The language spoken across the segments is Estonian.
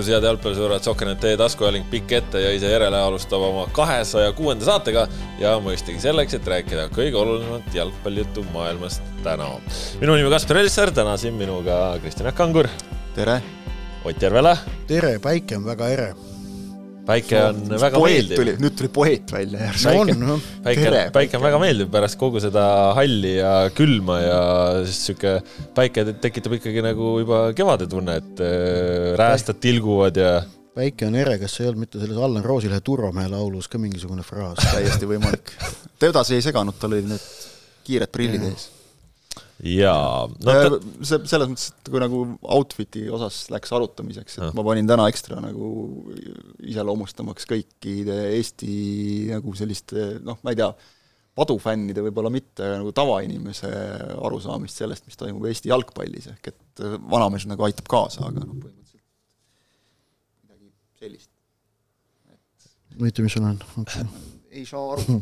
tervitus, head jalgpallisõbrad, Sokkernet teie taskuajaling pikk ette ja ise järele alustab oma kahesaja kuuenda saatega ja mõistagi selleks, et rääkida kõige olulisemat jalgpallijuttu maailmast täna. minu nimi Kaspar Elisser, täna siin minuga Kristjan Kangur. tere! Ott Järvela. tere, päike on väga ere päike on no, väga meeldiv. nüüd tuli poeet välja järsku. päike, no. päike, päike on väga meeldiv pärast kogu seda halli ja külma ja siis sihuke päike tekitab ikkagi nagu juba kevade tunne, et äh, räästad tilguvad ja. päike on ere, kas see ei olnud mitte selles Allan Roosilehe Turvamäe laulus ka mingisugune fraas? täiesti võimalik. teda see ei seganud, tal olid need kiired prillid ees jaa no,. Ta... see selles mõttes, et kui nagu outfit'i osas läks arutamiseks, et ja. ma panin täna ekstra nagu iseloomustamaks kõikide Eesti nagu selliste noh, ma ei tea, padufännide võib-olla mitte nagu tavainimese arusaamist sellest, mis toimub Eesti jalgpallis, ehk et vanamees nagu aitab kaasa, aga noh, põhimõtteliselt midagi sellist et.... huvitav, mis sul on okay.? ei saa aru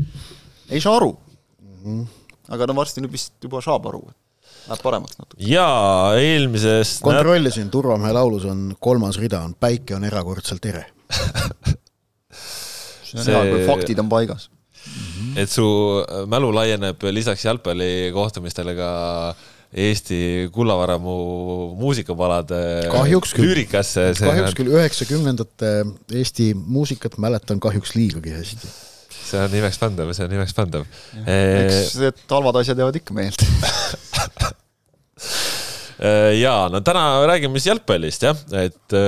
ei saa aru mm. -hmm aga no varsti nüüd vist juba saab aru, et läheb paremaks natuke. jaa, eelmisest kontrollisin, Turvamehe laulus on kolmas rida on päike on erakordselt ere see on see... hea, kui faktid on paigas. et su mälu laieneb lisaks jalgpallikohtumistele ka Eesti kullavaramu muusikapalade lüürikasse. kahjuks küll üheksakümnendate Eesti muusikat mäletan kahjuks liigagi hästi see on imekspandav, see on imekspandav. eks need halvad asjad jäävad ikka meelde jaa, no täna räägime siis jalgpallist jah, et äh....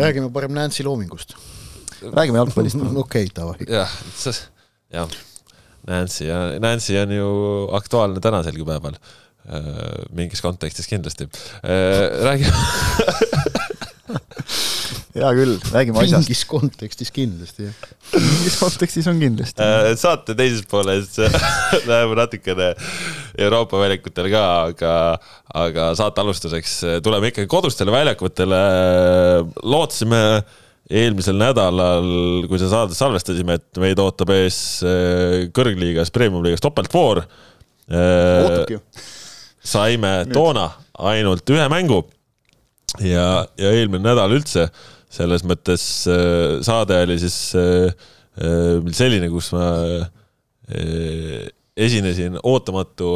räägime parem Nancy loomingust. räägime jalgpallist okei davai. jah, jah, Nancy ja Nancy on ju aktuaalne tänaselgi päeval mingis kontekstis kindlasti. räägime hea küll, räägime asjast. mingis kontekstis kindlasti, jah. mingis kontekstis on kindlasti äh,. saate teises pooles läheme natukene Euroopa väljakutele ka, aga, aga saate alustuseks tuleme ikkagi kodustele väljakutele. lootsime eelmisel nädalal, kui see saade salvestasime, et meid ootab ees äh, kõrgliigas, premium-liigas topeltvoor. ootabki ju. saime Nüüd. toona ainult ühe mängu ja, ja eelmine nädal üldse selles mõttes äh, saade oli siis äh, äh, selline, kus ma esinesin ootamatu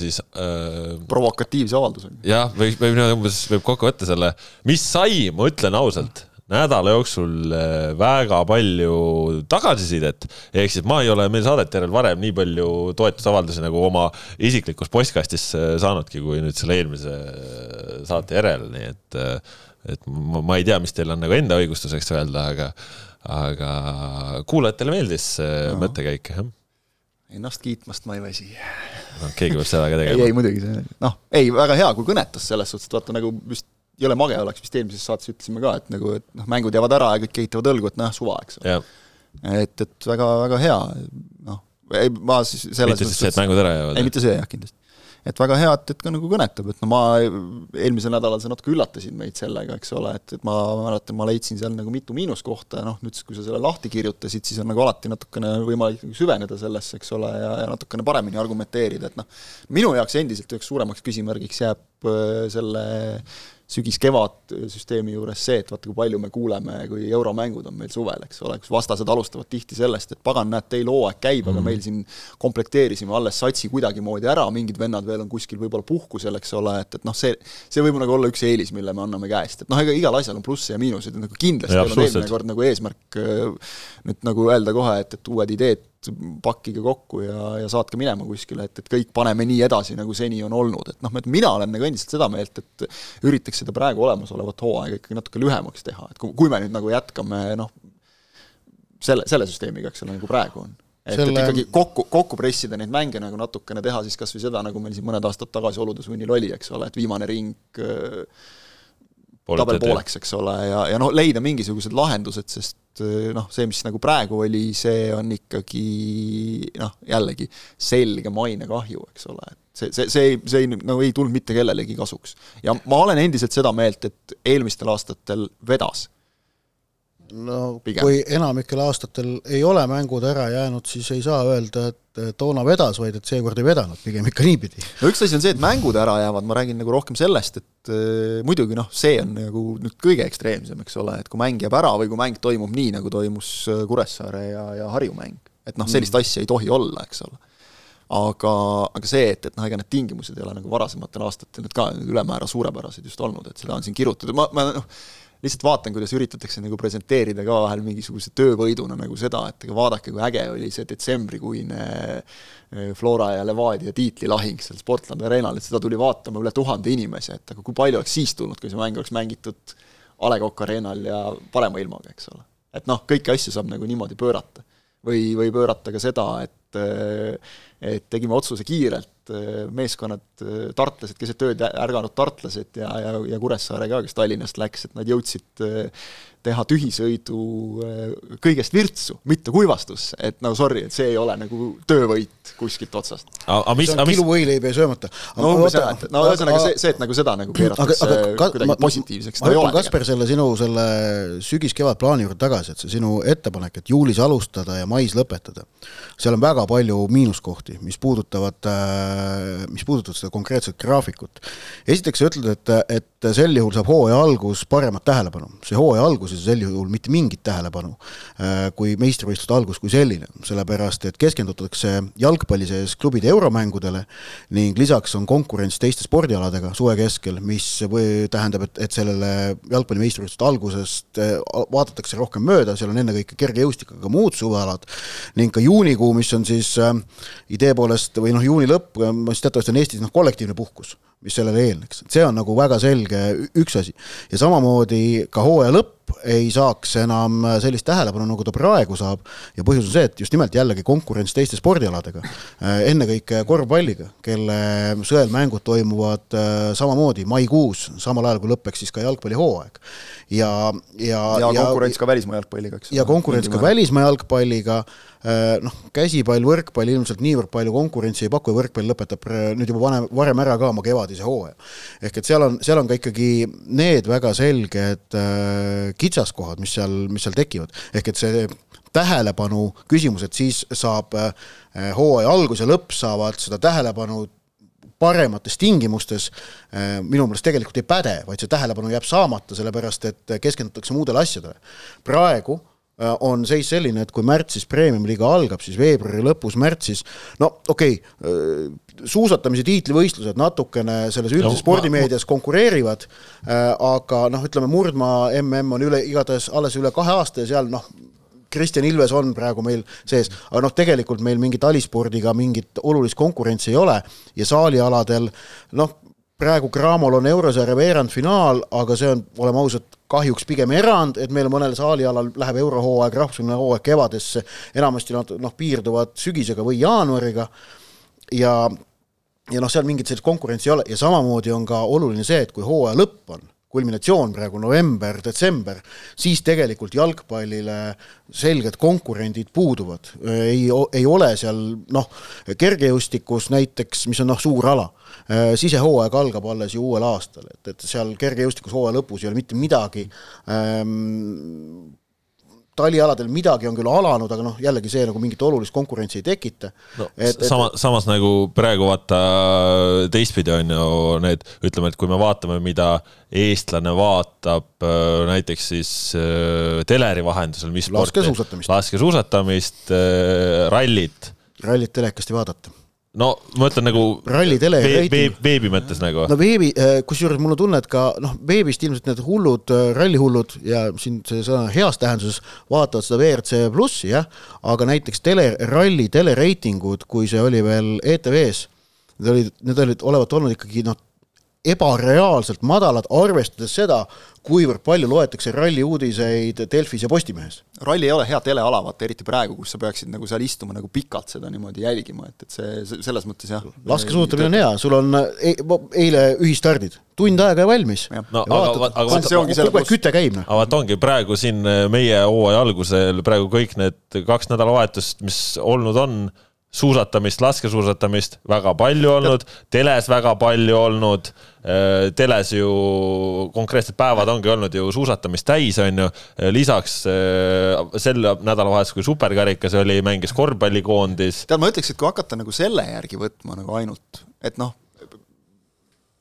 siis äh, provokatiivse avaldusega. jah, võib, võib niimoodi umbes, võib kokku võtta selle, mis sai, ma ütlen ausalt, nädala jooksul väga palju tagasisidet, ehk siis ma ei ole meil saadete järel varem nii palju toetusavaldusi nagu oma isiklikus postkastis saanudki, kui nüüd selle eelmise saate järel, nii et et ma, ma ei tea, mis teil on nagu enda õigustuseks öelda, aga, aga kuulajatele meeldis no. mõttekäik, jah? Ennast kiitmast ma ei väsi. no keegi peab seda ka tegema. ei, ei muidugi, see, noh, ei, väga hea, kui kõnetas selles suhtes, et vaata nagu vist jõle mage oleks, vist eelmises saates ütlesime ka, et nagu, et noh, mängud jäävad ära ja kõik ehitavad õlgu, et noh, suva, eks ole. et, et väga, väga hea, noh, ei ma siis selles mitte siis see, et mängud ära jäävad? ei, mitte see jah, kindlasti et väga hea, et, et ka nagu kõnetab, et no ma eelmisel nädalal sa natuke üllatasid meid sellega, eks ole, et, et ma mäletan, ma leidsin seal nagu mitu miinuskohta ja noh, nüüd kui sa selle lahti kirjutasid, siis on nagu alati natukene võimalik nagu süveneda sellesse, eks ole, ja, ja natukene paremini argumenteerida, et noh, minu jaoks endiselt üheks suuremaks küsimärgiks jääb äh, selle sügis-kevad süsteemi juures see, et vaata, kui palju me kuuleme, kui euromängud on meil suvel, eks ole, kus vastased alustavad tihti sellest, et pagan, näed, teil hooaeg käib mm, -hmm. aga mhm. meil siin komplekteerisime alles satsi kuidagimoodi ära, mingid vennad veel on kuskil võib-olla puhkusel, eks ole, et, et noh, see, see võib nagu olla üks eelis, mille me anname käest, et noh, ega igal asjal on plusse ja miinuseid, nagu kindlasti ja, olnud eelmine kord nagu eesmärk äh, nüüd nagu öelda kohe, et, et uued ideed pakkige kokku ja, ja saatke minema kuskile, et, et kõik paneme nii edasi, nagu seni on olnud, et noh, mina olen nagu endiselt seda meelt, et üritaks seda praegu olemasolevat hooaega ikkagi natuke lühemaks teha, et kui, kui me nüüd nagu jätkame noh, selle, selle süsteemiga, eks ole, nagu praegu on. et selle..., et ikkagi kokku, kokku pressida neid mänge nagu natukene teha siis kas või seda, nagu meil siin mõned aastad tagasi oludesunnil oli, eks ole, et viimane ring äh, tabel pooleks, eks ole, ja, ja noh, leida mingisugused lahendused, sest Eh, noh, see, mis nagu praegu oli, see on ikkagi noh, jällegi selge mainekahju, eks ole, et see, see, see ei, see ei, nagu ei tulnud mitte kellelegi kasuks. ja ma olen endiselt seda meelt, et eelmistel aastatel vedas no Pigem. kui enamikel aastatel ei ole mängud ära jäänud, siis ei saa öelda, et toona vedas, vaid et seekord ei vedanud, pigem ikka niipidi. no üks asi on see, et mängud ära jäävad, ma räägin nagu rohkem sellest, et äh, muidugi noh, see on nagu nüüd kõige ekstreemsem, eks ole, et kui mäng jääb ära või kui mäng toimub nii, nagu toimus äh, Kuressaare ja, ja Harju mäng. et noh, sellist mm. asja ei tohi olla, eks ole. aga, aga see, et, et noh, ega need tingimused ei ole nagu varasematel aastatel nüüd ka ülemäära suurepärased just olnud, et seda on siin kirjutatud, ma, ma noh, lihtsalt vaatan, kuidas üritatakse nagu presenteerida ka vahel mingisuguse töövõiduna nagu seda, et aga vaadake, kui äge oli see detsembrikuine eh, Flora ja Levadia tiitlilahing seal Sportlandi areenal, et seda tuli vaatama üle tuhande inimese, et aga kui palju oleks siis tulnud, kui see mäng oleks mängitud A Le Coq Arenal ja parema ilmaga, eks ole. et noh, kõiki asju saab nagu niimoodi pöörata. või, või pöörata ka seda, et eh, et tegime otsuse kiirelt, meeskonnad, tartlased, keset ööd ärganud tartlased ja, ja, ja Kuressaare ka, kes Tallinnast läks, et nad jõudsid teha tühisõidu kõigest virtsu, mitte kuivastusse, et no sorry, et see ei ole nagu töövõit kuskilt otsast. aga mis, aga mis kilu võileiba ei söömata. no et no ühesõnaga see, see, et nagu seda nagu keeratakse kuidagi ma, positiivseks, ma hüppan, Kasper, selle sinu selle sügis-kevadplaani juurde tagasi, et see sinu ettepanek, et juulis alustada ja mais lõpetada, seal on väga palju miinuskohti, mis puudutavad, mis puudutavad seda konkreetset graafikut. esiteks sa ütled, et, et sel juhul saab hooaja algus paremat tähelepanu, see hooaja algus alguses sel juhul mitte mingit tähelepanu äh, kui meistrivõistluste algus kui selline, sellepärast et keskendutakse jalgpalli sees klubide euromängudele ning lisaks on konkurents teiste spordialadega suve keskel, mis või tähendab, et, et sellele jalgpalli meistrivõistluste algusest äh, vaadatakse rohkem mööda, seal on ennekõike kergejõustik, aga muud suvealad ning ka juunikuu, mis on siis äh, idee poolest või noh, juuni lõpp, mis teatavasti on Eestis noh, kollektiivne puhkus mis sellele eelneks, et see on nagu väga selge üks asi. ja samamoodi ka hooaja lõpp ei saaks enam sellist tähelepanu, nagu ta praegu saab. Ja põhjus on see, et just nimelt jällegi konkurents teiste spordialadega, ennekõike korvpalliga, kelle sõelmängud toimuvad äh, samamoodi maikuus, samal ajal kui lõpeks siis ka jalgpallihooaeg. ja, ja ja konkurents ja, ka välismaa jalgpalliga, eks ja konkurents ka välismaa jalgpalliga. Äh, noh, käsipall, võrkpall ilmselt niivõrd palju konkurentsi ei paku ja võrkpall lõpetab nüüd juba vanem, varem ära ka oma kevadise hooaja. ehk et seal on, seal on ka ikkagi need väga selged äh, kitsaskohad, mis seal, mis seal tekivad, ehk et see tähelepanu küsimus, et siis saab äh, hooaja algus ja lõpp saavad seda tähelepanu paremates tingimustes äh, minu meelest tegelikult ei päde, vaid see tähelepanu jääb saamata, sellepärast et keskendutakse muudele asjadele. praegu on seis selline, et kui märtsis Premium-liiga algab, siis veebruari lõpus, märtsis, no okei okay,, äh, suusatamise tiitlivõistlused natukene selles üldises no, spordimeedias ma... konkureerivad, äh, aga noh, ütleme murdmaa mm on üle, igatahes alles üle kahe aasta ja seal noh, Kristjan Ilves on praegu meil sees, aga noh, tegelikult meil mingi talispordiga mingit olulist konkurentsi ei ole ja saalialadel noh, praegu Cramol on eurosarja veerandfinaal, aga see on, oleme ausad, kahjuks pigem erand, et meil mõnel saalialal läheb eurohooaeg, rahvusvaheline hooaeg kevadesse, enamasti nad noh, piirduvad sügisega või jaanuariga. Ja ja noh, seal mingit sellist konkurentsi ei ole. Ja samamoodi on ka oluline see, et kui hooaja lõpp on, kulminatsioon praegu november, detsember, siis tegelikult jalgpallile selged konkurendid puuduvad. ei, ei ole seal noh, kergejõustikus näiteks, mis on noh, suur ala Äh, sisehooaeg algab alles ju uuel aastal, et, et seal kergejõustikus hooaja lõpus ei ole mitte midagi ähm, talialadel midagi on küll alanud, aga noh, jällegi see nagu mingit olulist konkurentsi ei tekita no,. sama, samas nagu praegu vaata teistpidi on ju need, ütleme, et kui me vaatame, mida eestlane vaatab äh, näiteks siis äh, teleri vahendusel, mis laskesuusatamist, laskesuusatamist, rallit. rallit telekast ei vaadata no ma mõtlen nagu ralli tele veebi, veebi, veebi mõttes nagu. no veebi, äh, kusjuures mul on tunne, et ka noh, veebist ilmselt need hullud äh, rallihullud ja siin see sõna heas tähenduses vaatavad seda WRC plussi jah, aga näiteks tele, ralli telereitingud, kui see oli veel ETV-s, need olid, need olid, olevat olnud ikkagi noh, ebareaalselt madalad, arvestades seda, kuivõrd palju loetakse ralli uudiseid Delfis ja Postimehes. ralli ei ole hea teleala, vaata eriti praegu, kus sa peaksid nagu seal istuma nagu pikalt seda niimoodi jälgima, et, et see selles mõttes jah. laskesuusatamine on hea, sul on e eile ühistardid, tund aega ja valmis. no ja aga, aga, aga see ongi selle kus... küte käib. aga vaata ongi praegu siin meie hooaja algusel praegu kõik need kaks nädalavahetust, mis olnud on suusatamist, laskesuusatamist väga palju olnud, teles väga palju olnud. Äh, teles ju konkreetsed päevad ongi olnud ju suusatamist täis, on ju. lisaks äh, sel nädalavahetusel, kui superkarikas oli, mängis korvpallikoondis. tead, ma ütleks, et kui hakata nagu selle järgi võtma nagu ainult, et noh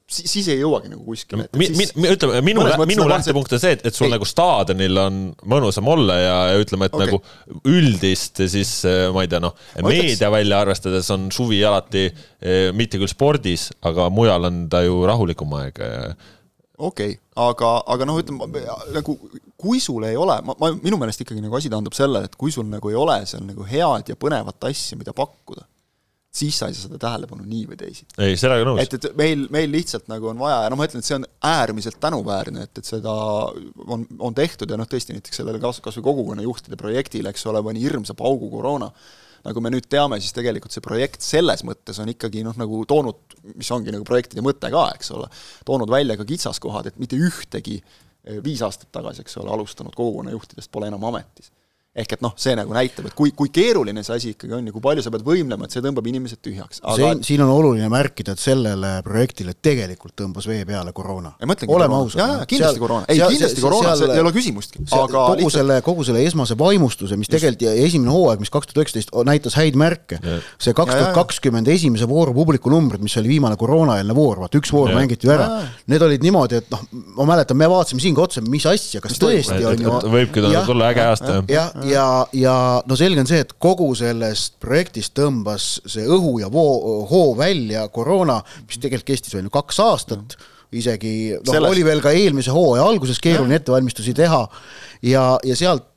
siis, ei jõuagi nagu kuskile. Mi, mi, mi, ütleme, minu, minu nagu lähtepunkt on see, et, et sul ei. nagu staadionil on mõnusam olla ja, ja ütleme, et okay. nagu üldist siis ma ei tea, noh, meedia välja arvestades on suvi alati eh, mitte küll spordis, aga mujal on ta ju rahulikum aeg okei okay,, aga, aga noh, ütleme nagu kui sul ei ole, ma, ma, minu meelest ikkagi nagu asi taandub sellele, et kui sul nagu ei ole seal nagu head ja põnevat asja, mida pakkuda siis sa ei saa seda tähelepanu nii või teisiti. ei, sellega nõus. et, et meil, meil lihtsalt nagu on vaja ja noh, ma ütlen, et see on äärmiselt tänuväärne, et, et seda on, on tehtud ja noh, tõesti näiteks sellele kas, kas või kogukonnajuhtide projektile, eks ole, pani hirmsa paugu koroona, nagu me nüüd teame, siis tegelikult see projekt selles mõttes on ikkagi noh, nagu toonud, mis ongi nagu projektide mõte ka, eks ole, toonud välja ka kitsaskohad, et mitte ühtegi eh, viis aastat tagasi, eks ole, alustanud kogukonnajuhtidest pole enam ametis ehk et noh, see nagu näitab, et kui, kui keeruline see asi ikkagi on ja kui palju sa pead võimlema, et see tõmbab inimesed tühjaks. Aga.... siin, siin on oluline märkida, et sellele projektile tegelikult tõmbas vee peale koroona. oleme ausad. jaa, jaa, kindlasti seal, koroona, ei seal, kindlasti koroona, see ei ole küsimustki, aga kogu lihtsalt... selle, kogu selle esmase vaimustuse, mis tegelikult ja esimene hooaeg, mis kaks tuhat üheksateist näitas häid märke, see kaks tuhat kakskümmend esimese vooru publikunumbrid, mis oli viimane koroonaeelne voor, vaata üks voor ja. mängiti ju ära, need olid niimoodi, et noh, ma mäletan, me vaatasime siin ka otsa, mis asja, kas tõesti on ju võibki tulla äge aasta, jah. Ja, ja, no selge on see, et kogu sellest projektist tõmbas see õhu ja voo, hoo välja koroona, mis tegelikult kestis veel ju kaks aastat. Isegi noh, oli veel ka eelmise hooaja alguses keeruline ettevalmistusi teha. Ja, ja sealt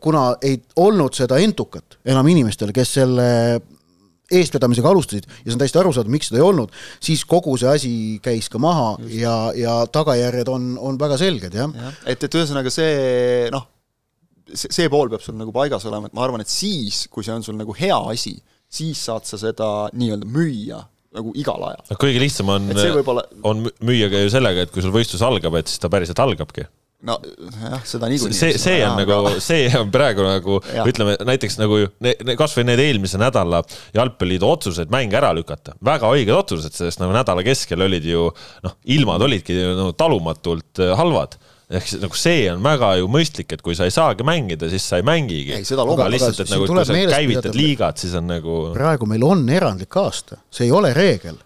kuna ei olnud seda entukat enam inimestele, kes selle eestvedamisega alustasid ja see on täiesti arusaadav, miks seda ei olnud, siis kogu see asi käis ka maha Just. ja, ja tagajärjed on, on väga selged, jah. Ja.. et, et ühesõnaga see noh, see, see pool peab sul nagu paigas olema, et ma arvan, et siis, kui see on sul nagu hea asi, siis saad sa seda nii-öelda müüa nagu igal ajal. no kõige lihtsam on, on müüa ka ju sellega, et kui sul võistlus algab, et siis ta päriselt algabki no jah, seda niikuinii. see, see on nagu, see on praegu nagu ja. ütleme näiteks nagu ne, ne, kasvõi need eelmise nädala jalgpalliliidu otsused mänge ära lükata, väga õiged otsused, sest nagu nädala keskel olid ju noh, ilmad olidki ju nagu talumatult halvad ehk siis nagu see on väga ju mõistlik, et kui sa ei saagi mängida, siis sa ei mängigi. aga lihtsalt, et nagu, kui sa käivitad liigat, siis on nagu. praegu meil on erandlik aasta, see ei ole reegel.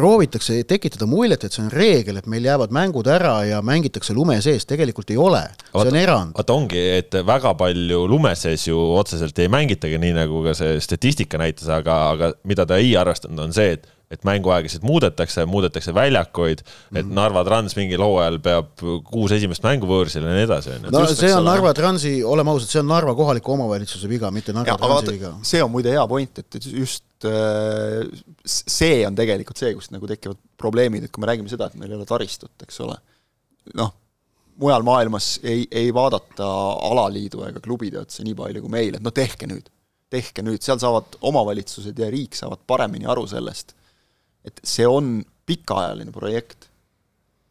proovitakse tekitada muljet, et see on reegel, et meil jäävad mängud ära ja mängitakse lume sees, tegelikult ei ole, see on erand. vaata ongi, et väga palju lume sees ju otseselt ei mängitagi, nii nagu ka see statistika näitas, aga, aga mida ta ei arvestanud, on see, et et mänguaegasid muudetakse, muudetakse väljakuid, et mm. Narva Trans mingil hooajal peab kuus esimest mängu võõrsil ja nii edasi, on ju. no Just, see on Narva Transi, oleme ausad, see on Narva kohaliku omavalitsuse viga, mitte Narva ja, Transi viga. see on muide hea point, et just äh, see on tegelikult see, kust nagu tekivad probleemid, et kui me räägime seda, et meil ei ole taristut, eks ole, noh, mujal maailmas ei, ei vaadata alaliidu ega klubide otsa nii palju kui meil, et no tehke nüüd, tehke nüüd, seal saavad omavalitsused ja riik saavad paremini aru sellest et see on pikaajaline projekt.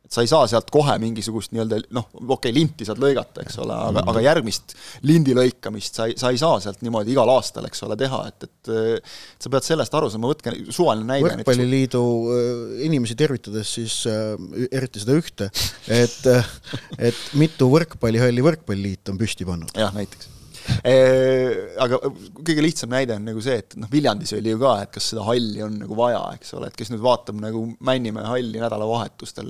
et sa ei saa sealt kohe mingisugust nii-öelda noh, okei okay,, linti saad lõigata, eks ole, aga mm, -hmm. aga järgmist lindi lõikamist sa ei, sa ei saa sealt niimoodi igal aastal, eks ole, teha, et, et et sa pead sellest aru saama, võtke suvaline näide. võrkpalliliidu äh, inimesi tervitades siis äh, eriti seda ühte, et äh, et mitu võrkpallihalli võrkpalliliit on püsti pannud. jah, näiteks aga kõige lihtsam näide on nagu see, et noh, Viljandis oli ju ka, et kas seda halli on nagu vaja, eks ole, et kes nüüd vaatab nagu Männimäe halli nädalavahetustel,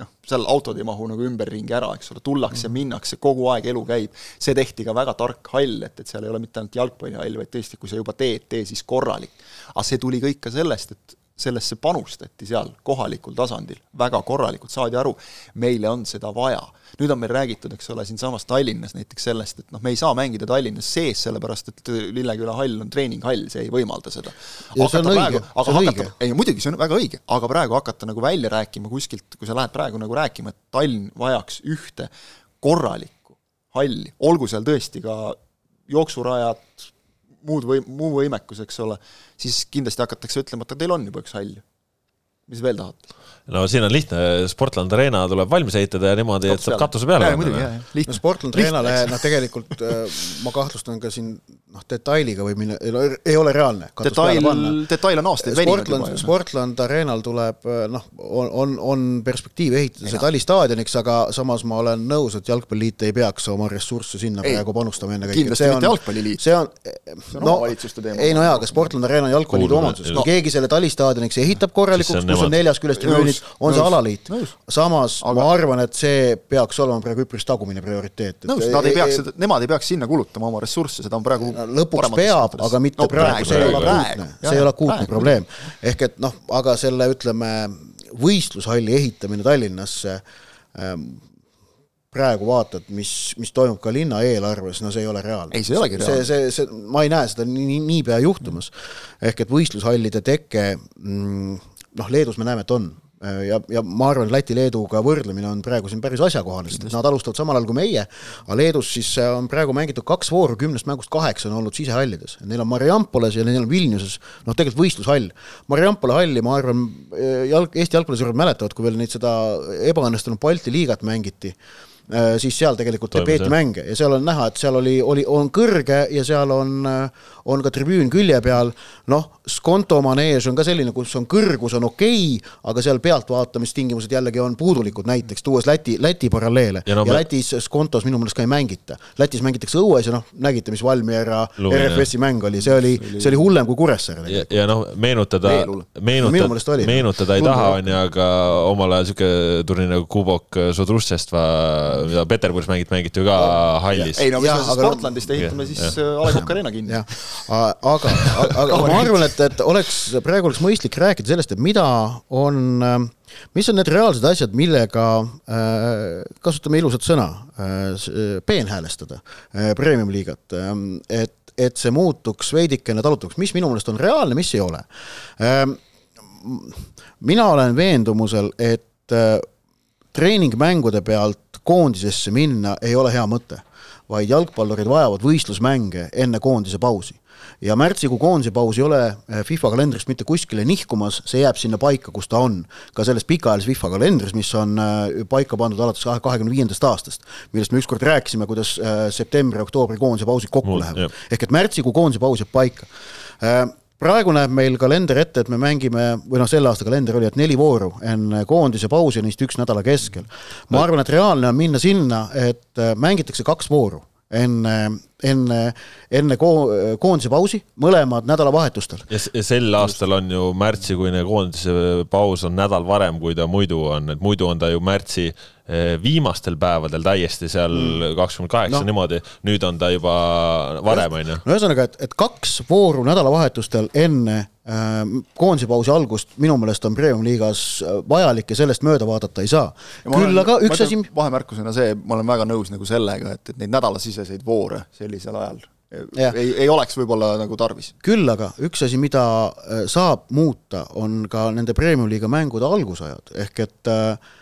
noh, seal autod ei mahu nagu ümberringi ära, eks ole, tullakse mm., minnakse, kogu aeg elu käib. see tehti ka väga tark hall, et, et seal ei ole mitte ainult jalgpallihall, vaid tõesti, kui sa juba teed, tee siis korralik. aga see tuli kõik ka sellest, et sellesse panustati seal kohalikul tasandil väga korralikult, saadi aru, meile on seda vaja. nüüd on meil räägitud, eks ole, siinsamas Tallinnas näiteks sellest, et noh, me ei saa mängida Tallinnas sees, sellepärast et Lilleküla hall on treeninghall, see ei võimalda seda. õige, see on õige. ei muidugi, see on väga õige, aga praegu hakata nagu välja rääkima kuskilt, kui sa lähed praegu nagu rääkima, et Tallinn vajaks ühte korralikku halli, olgu seal tõesti ka jooksurajad, muud või, muu võimekus, eks ole, siis kindlasti hakatakse ütlema, et teil on juba üks hall. Mis veel tahate? no siin on lihtne, Sportland Arena tuleb valmis ehitada ja niimoodi, et saab katuse peale panna. lihtne. no Sportland Arenale, noh tegelikult äh, ma kahtlustan ka siin noh, detailiga või mille, ei ole reaalne. detail, detail on aastaid veninud juba. Sportland Arenal tuleb äh, noh, on, on, on perspektiiv ehitada see talistaadioniks, aga samas ma olen nõus, et Jalgpalliliit ei peaks oma ressursse sinna ei, praegu panustama ennekõike. kindlasti mitte Jalgpalliliit. see on, no ei no jaa, aga Sportland Arena on Jalgpalliliidu omanduses, kui keegi selle talistaadioniks ehitab korralikult, kus on neljast küljest tribüünid, on see alaliit. samas aga... ma arvan, et see peaks olema praegu üpris tagumine prioriteet. nõus, nad ei peaks, nemad ei peaks sinna kulutama oma ressursse, seda on praegu lõpuks peab, aga mitte no, praegu, see ei ole akuutne, see ei ole akuutne probleem. ehk et noh, aga selle ütleme, võistlushalli ehitamine Tallinnasse ähm, praegu vaatad, mis, mis toimub ka linna eelarves, no see ei ole reaalne. ei, see ei olegi reaalne. see, see, see, ma ei näe seda nii, niipea juhtumas. ehk et võistlushallide teke mm, noh, Leedus me näeme, et on ja, ja ma arvan, et Läti-Leeduga võrdlemine on praegu siin päris asjakohane, sest nad alustavad samal ajal kui meie, aga Leedus siis äh, on praegu mängitud kaks vooru, kümnest mängust kaheksa on olnud sisehallides. Neil on Mariampoles ja neil on Vilniuses, noh tegelikult võistlushall. Mariampole halli, ma arvan, äh, jalg, Eesti jalgpallisõbrad mäletavad, kui veel neid seda ebaõnnestunud Balti liigat mängiti siis seal tegelikult Toimus, peeti mänge ja seal on näha, et seal oli, oli, on kõrge ja seal on, on ka tribüün külje peal, noh, Skonto maneež on ka selline, kus on kõrgus on okei okay,, aga seal pealtvaatamistingimused jällegi on puudulikud, näiteks tuues Läti, Läti paralleele. Ja, no, ja Lätis Skontos minu meelest ka ei mängita. Lätis mängitakse õues ja noh, nägite, mis Valmiera RFS-i mäng oli, see oli, see oli hullem kui Kuressaare ja, ja noh, meenutada, meenutada no,, meenutada ei taha, on ju, aga omal ajal niisugune turniir nagu Kubok Sodrušestva, mida Peterburis mängiti, mängiti ju ka hallis. ei no mis me siis Portlandist ehitame siis äh, A Le Coq Arena kinni. aga, aga, ma arvan, et et, oleks, praegu oleks mõistlik rääkida sellest, et mida on, mis on need reaalsed asjad, millega äh, kasutame ilusat sõna äh,, peenhäälestada äh, premium-liigat äh,, et, et see muutuks veidikene talutavaks, mis minu meelest on reaalne, mis ei ole äh,. mina olen veendumusel, et äh, treeningmängude pealt koondisesse minna ei ole hea mõte, vaid jalgpallurid vajavad võistlusmänge enne koondise pausi ja märtsikuu koondise paus ei ole äh, FIFA kalendrist mitte kuskile nihkumas, see jääb sinna paika, kus ta on. ka selles pikaajalises FIFA kalendris, mis on äh, paika pandud alates kahekümne viiendast aastast, millest me ükskord rääkisime, kuidas äh, septembri-oktoobri koondise pausid kokku Mul, lähevad. ehk et märtsikuu koondise paus jääb paika praegu näeb meil kalender ette, et me mängime, või noh, selle aasta kalender oli, et neli vooru enne koondise pausi, neist üks nädala keskel. ma arvan, et reaalne on minna sinna, et mängitakse kaks vooru enne, enne, enne ko-, koondise pausi, mõlemad nädalavahetustel. ja sel aastal on ju märtsikuine koondise paus on nädal varem, kui ta muidu on, et muidu on ta ju märtsi eh, viimastel päevadel täiesti seal mm. kakskümmend kaheksa no. niimoodi, nüüd on ta juba varem, on ju. no ühesõnaga, et, et kaks vooru nädalavahetustel enne Äh, koondise pausi algust minu meelest on Premium-liigas äh, vajalik ja sellest mööda vaadata ei saa. küll aga üks asi vahemärkusena see, ma olen väga nõus nagu sellega, et, et neid nädalasiseseid voore sellisel ajal ja. ei, ei oleks võib-olla nagu tarvis. küll aga üks asi, mida äh, saab muuta, on ka nende Premium-liiga mängude algusajad, ehk et äh,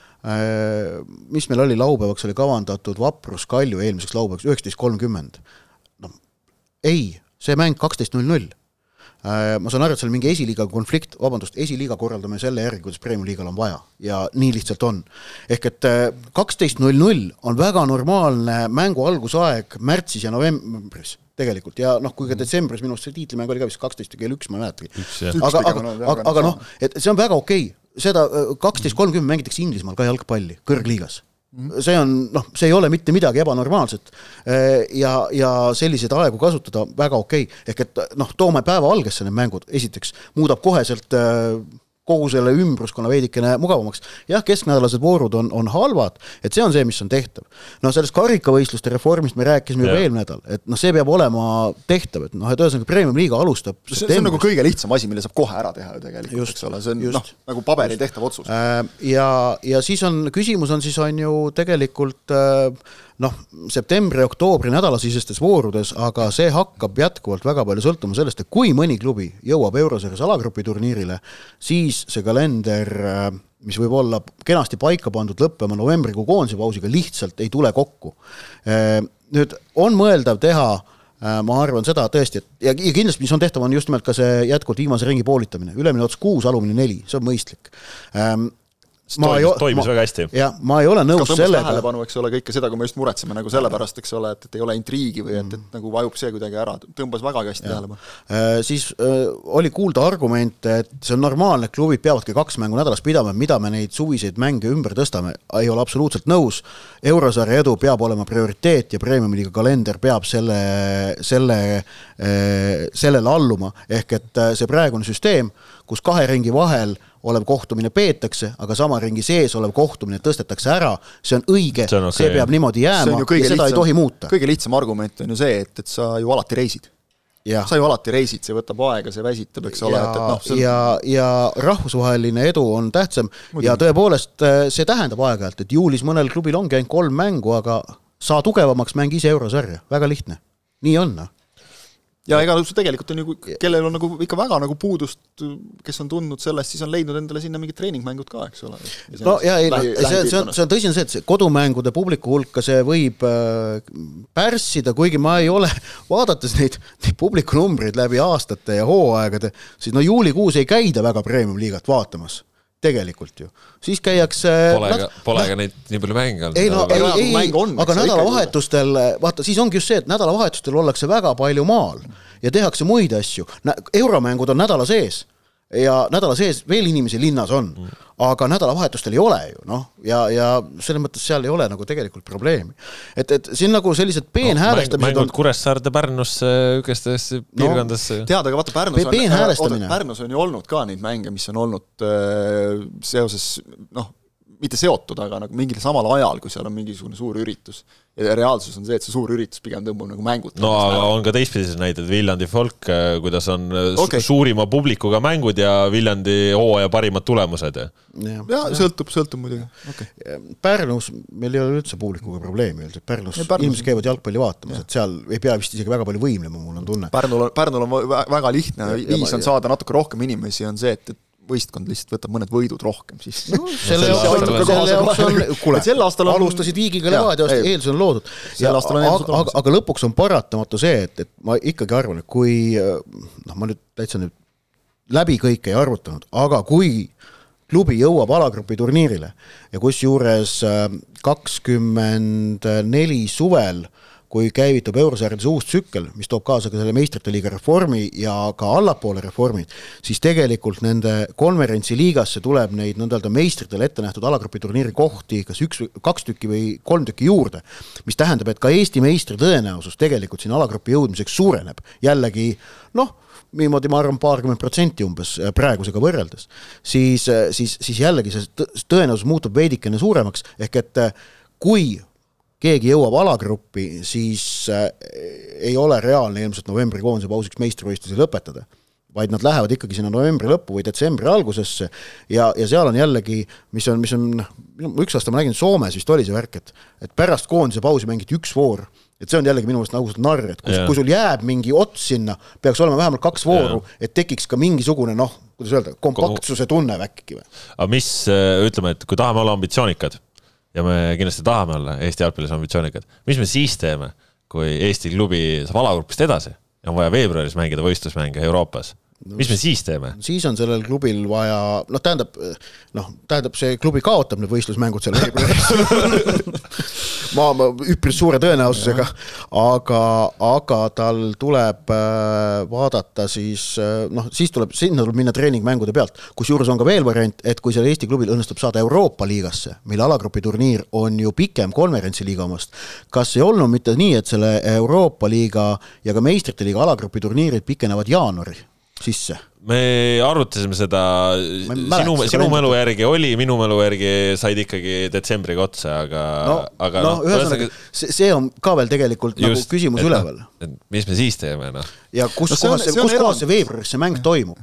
mis meil oli laupäevaks, oli kavandatud Vaprus Kalju eelmiseks laupäevaks üheksateist kolmkümmend. noh, ei, see mäng kaksteist null null Äh, ma saan aru, et seal mingi esiliiga konflikt, vabandust, esiliiga korraldame selle järgi, kuidas Premium-liigal on vaja. Ja nii lihtsalt on. ehk et äh, kaksteist null null on väga normaalne mängu algusaeg märtsis ja novembris tegelikult. Ja noh, kui ka detsembris minu arust see tiitlimäng oli ka vist kaksteist ja kell üks, ma ei mäletagi. aga, aga, aga, aga noh, et see on väga okei. Okay., seda äh, kaksteist kolmkümmend mängitakse Inglismaal ka jalgpalli, kõrgliigas see on noh, see ei ole mitte midagi ebanormaalset äh, ja, ja selliseid aegu kasutada väga okei okay., ehk et noh, toome päevavalgesse need mängud, esiteks muudab koheselt äh, kogu selle ümbruskonna veidikene mugavamaks. jah, kesknädalased voorud on, on halvad, et see on see, mis on tehtav. no sellest karikavõistluste reformist me rääkisime juba eelmine nädal, et noh, see peab olema tehtav, et noh, et ühesõnaga Premium-liiga alustab see, see on nagu kõige lihtsam asi, mille saab kohe ära teha ju tegelikult, eks ole, see on noh, nagu paberil tehtav otsus. Äh, ja, ja siis on, küsimus on siis, on ju tegelikult äh, noh, septembri-oktoobri nädalasisestes voorudes, aga see hakkab jätkuvalt väga palju sõltuma sellest, et kui mõni klubi jõuab Eurosarjas alagrupi turniirile, siis see kalender, mis võib olla kenasti paika pandud lõppema novembrikuu koondise pausiga, lihtsalt ei tule kokku. Nüüd on mõeldav teha ma arvan seda tõesti, et ja, ja kindlasti, mis on tehtav, on just nimelt ka see jätkuvalt viimase ringi poolitamine, ülemine ots kuus, alumine neli, see on mõistlik ähm, ma toimis, toimis ma, väga hästi. jah, ma ei ole nõus sellega. tähelepanu, eks ole, kõike seda, kui me just muretseme nagu sellepärast, eks ole, et, et ei ole intriigi või et, et mm. nagu vajub see kuidagi ära, tõmbas vägagi hästi tähelepanu äh,. Siis äh, oli kuulda argumente, et see on normaalne, et klubid peavadki kaks mängu nädalas pidama, mida me neid suviseid mänge ümber tõstame, ei ole absoluutselt nõus. eurosarja edu peab olema prioriteet ja Premium-liiga kalender peab selle, selle äh,, sellele alluma, ehk et äh, see praegune süsteem, kus kahe ringi vahel äh, olev kohtumine peetakse, aga sama ringi sees olev kohtumine tõstetakse ära, see on õige, see, okay. see peab niimoodi jääma ja seda lihtsam, ei tohi muuta. kõige lihtsam argument on ju see, et, et sa ju alati reisid. sa ju alati reisid, see võtab aega, see väsitab, eks ole, et, et noh on... ja, ja rahvusvaheline edu on tähtsam Muidugi. ja tõepoolest äh, see tähendab aeg-ajalt, et juulis mõnel klubil ongi ainult kolm mängu, aga saa tugevamaks, mängi ise eurosarja, väga lihtne. nii on, noh ja ega tegelikult on ju, kellel on nagu ikka väga nagu puudust, kes on tundnud sellest, siis on leidnud endale sinna mingid treeningmängud ka, eks ole. no ja ei, see, see on, see on tõsi, on see, et see kodumängude publiku hulka see võib äh, pärssida, kuigi ma ei ole, vaadates neid, neid publiku numbreid läbi aastate ja hooaegade, siis no juulikuus ei käida väga premium-liigat vaatamas tegelikult ju. siis käiakse Pole ka, pole ka neid nii palju mänge olnud. ei no, ei, ei, ei, aga nädalavahetustel, vaata, siis ongi just see, et nädalavahetustel ollakse väga palju maal ja tehakse muid asju. euromängud on nädala sees ja nädala sees veel inimesi linnas on mm., aga nädalavahetustel ei ole ju noh, ja, ja selles mõttes seal ei ole nagu tegelikult probleemi. et, et siin nagu sellised peenhäälestamised no, mängud on... Kuressaarde, Pärnusse, niisugustesse piirkondadesse no,. tead, aga vaata Pärnus on, oota, Pärnus on ju olnud ka neid mänge, mis on olnud äh, seoses noh, mitte seotud, aga nagu mingil samal ajal, kui seal on mingisugune suur üritus. ja reaalsus on see, et see suur üritus pigem tõmbab nagu mängud. no aga on ka teistpidiseid näiteid, Viljandi folk, äh, kuidas on äh, okay. suurima publikuga mängud ja Viljandi hooaja parimad tulemused ja. ja, ja sõltub, sõltub muidugi okay.. Pärnus meil ei ole üldse publikuga probleemi üldiselt, Pärnus, Pärnus inimesed käivad jalgpalli vaatamas, et seal ei pea vist isegi väga palju võimlema, mul on tunne. Pärnul on, Pärnul on väga lihtne, viis on saada natuke rohkem inimesi, on see, et, et võistkond lihtsalt võtab mõned võidud rohkem, siis no, selle on, kuule, sel aastal on alustasid Viigiga Levadiast, eeldus on loodud. aga, aga, aga lõpuks on paratamatu see, et, et ma ikkagi arvan, et kui noh, ma nüüd täitsa nüüd läbi kõike ei arvutanud, aga kui klubi jõuab alagrupi turniirile ja kusjuures äh, kakskümmend neli suvel äh, kui käivitub eurosarjades uus tsükkel, mis toob kaasa ka selle meistrite liiga reformi ja ka allapoole reformid, siis tegelikult nende konverentsiliigasse tuleb neid nõnda öelda meistritele ette nähtud alagrupi turniiri kohti kas üks, kaks tükki või kolm tükki juurde. mis tähendab, et ka Eesti meistri tõenäosus tegelikult sinna alagrupi jõudmiseks suureneb, jällegi noh, niimoodi ma arvan, paarkümmend protsenti umbes äh, praegusega võrreldes, siis, äh, siis, siis jällegi see tõenäosus muutub veidikene suuremaks, ehk et äh, kui keegi jõuab alagruppi, siis äh, ei ole reaalne ilmselt novembrikoondise pausiks meistrivõistlusi lõpetada vaid nad lähevad ikkagi sinna novembri lõppu või detsembri algusesse ja, ja seal on jällegi, mis on, mis on, üks aasta ma nägin Soomes vist oli see värk, et et pärast koondise pausi mängiti üks voor, et see on jällegi minu meelest nagu narr, et kui, kui sul jääb mingi ots sinna, peaks olema vähemalt kaks vooru, et tekiks ka mingisugune noh, kuidas öelda, kompaktsuse tunne äkki või. aga mis, äh, ütleme, et kui tahame olla ambitsioonikad ja me kindlasti tahame olla Eesti jalgpallis ambitsioonikad. mis me siis teeme, kui Eesti klubi saab alagrupist edasi ja on vaja veebruaris mängida võistlusmänge Euroopas? mis me siis teeme? siis on sellel klubil vaja, noh, tähendab, noh, tähendab, see klubi kaotab need võistlusmängud seal veebruaris ma, ma üpris suure tõenäosusega, aga, aga tal tuleb äh, vaadata siis äh, noh, siis tuleb, sinna tuleb minna treeningmängude pealt, kusjuures on ka veel variant, et kui seal Eesti klubil õnnestub saada Euroopa liigasse, mille alagrupi turniir on ju pikem konverentsiliiga omast, kas ei olnud mitte nii, et selle Euroopa liiga ja ka meistrite liiga alagrupi turniirid pikenevad jaanuari? sisse? Me arutasime seda, sinu, sinu mälu järgi oli, minu mälu järgi said ikkagi detsembriga otsa, aga no,, aga no, noh, ühesõnaga see, see on ka veel tegelikult just, nagu küsimus et, noh, üleval. mis me siis teeme, noh. ja kus no, kohas see, kus kohas see veebruaris see mäng toimub?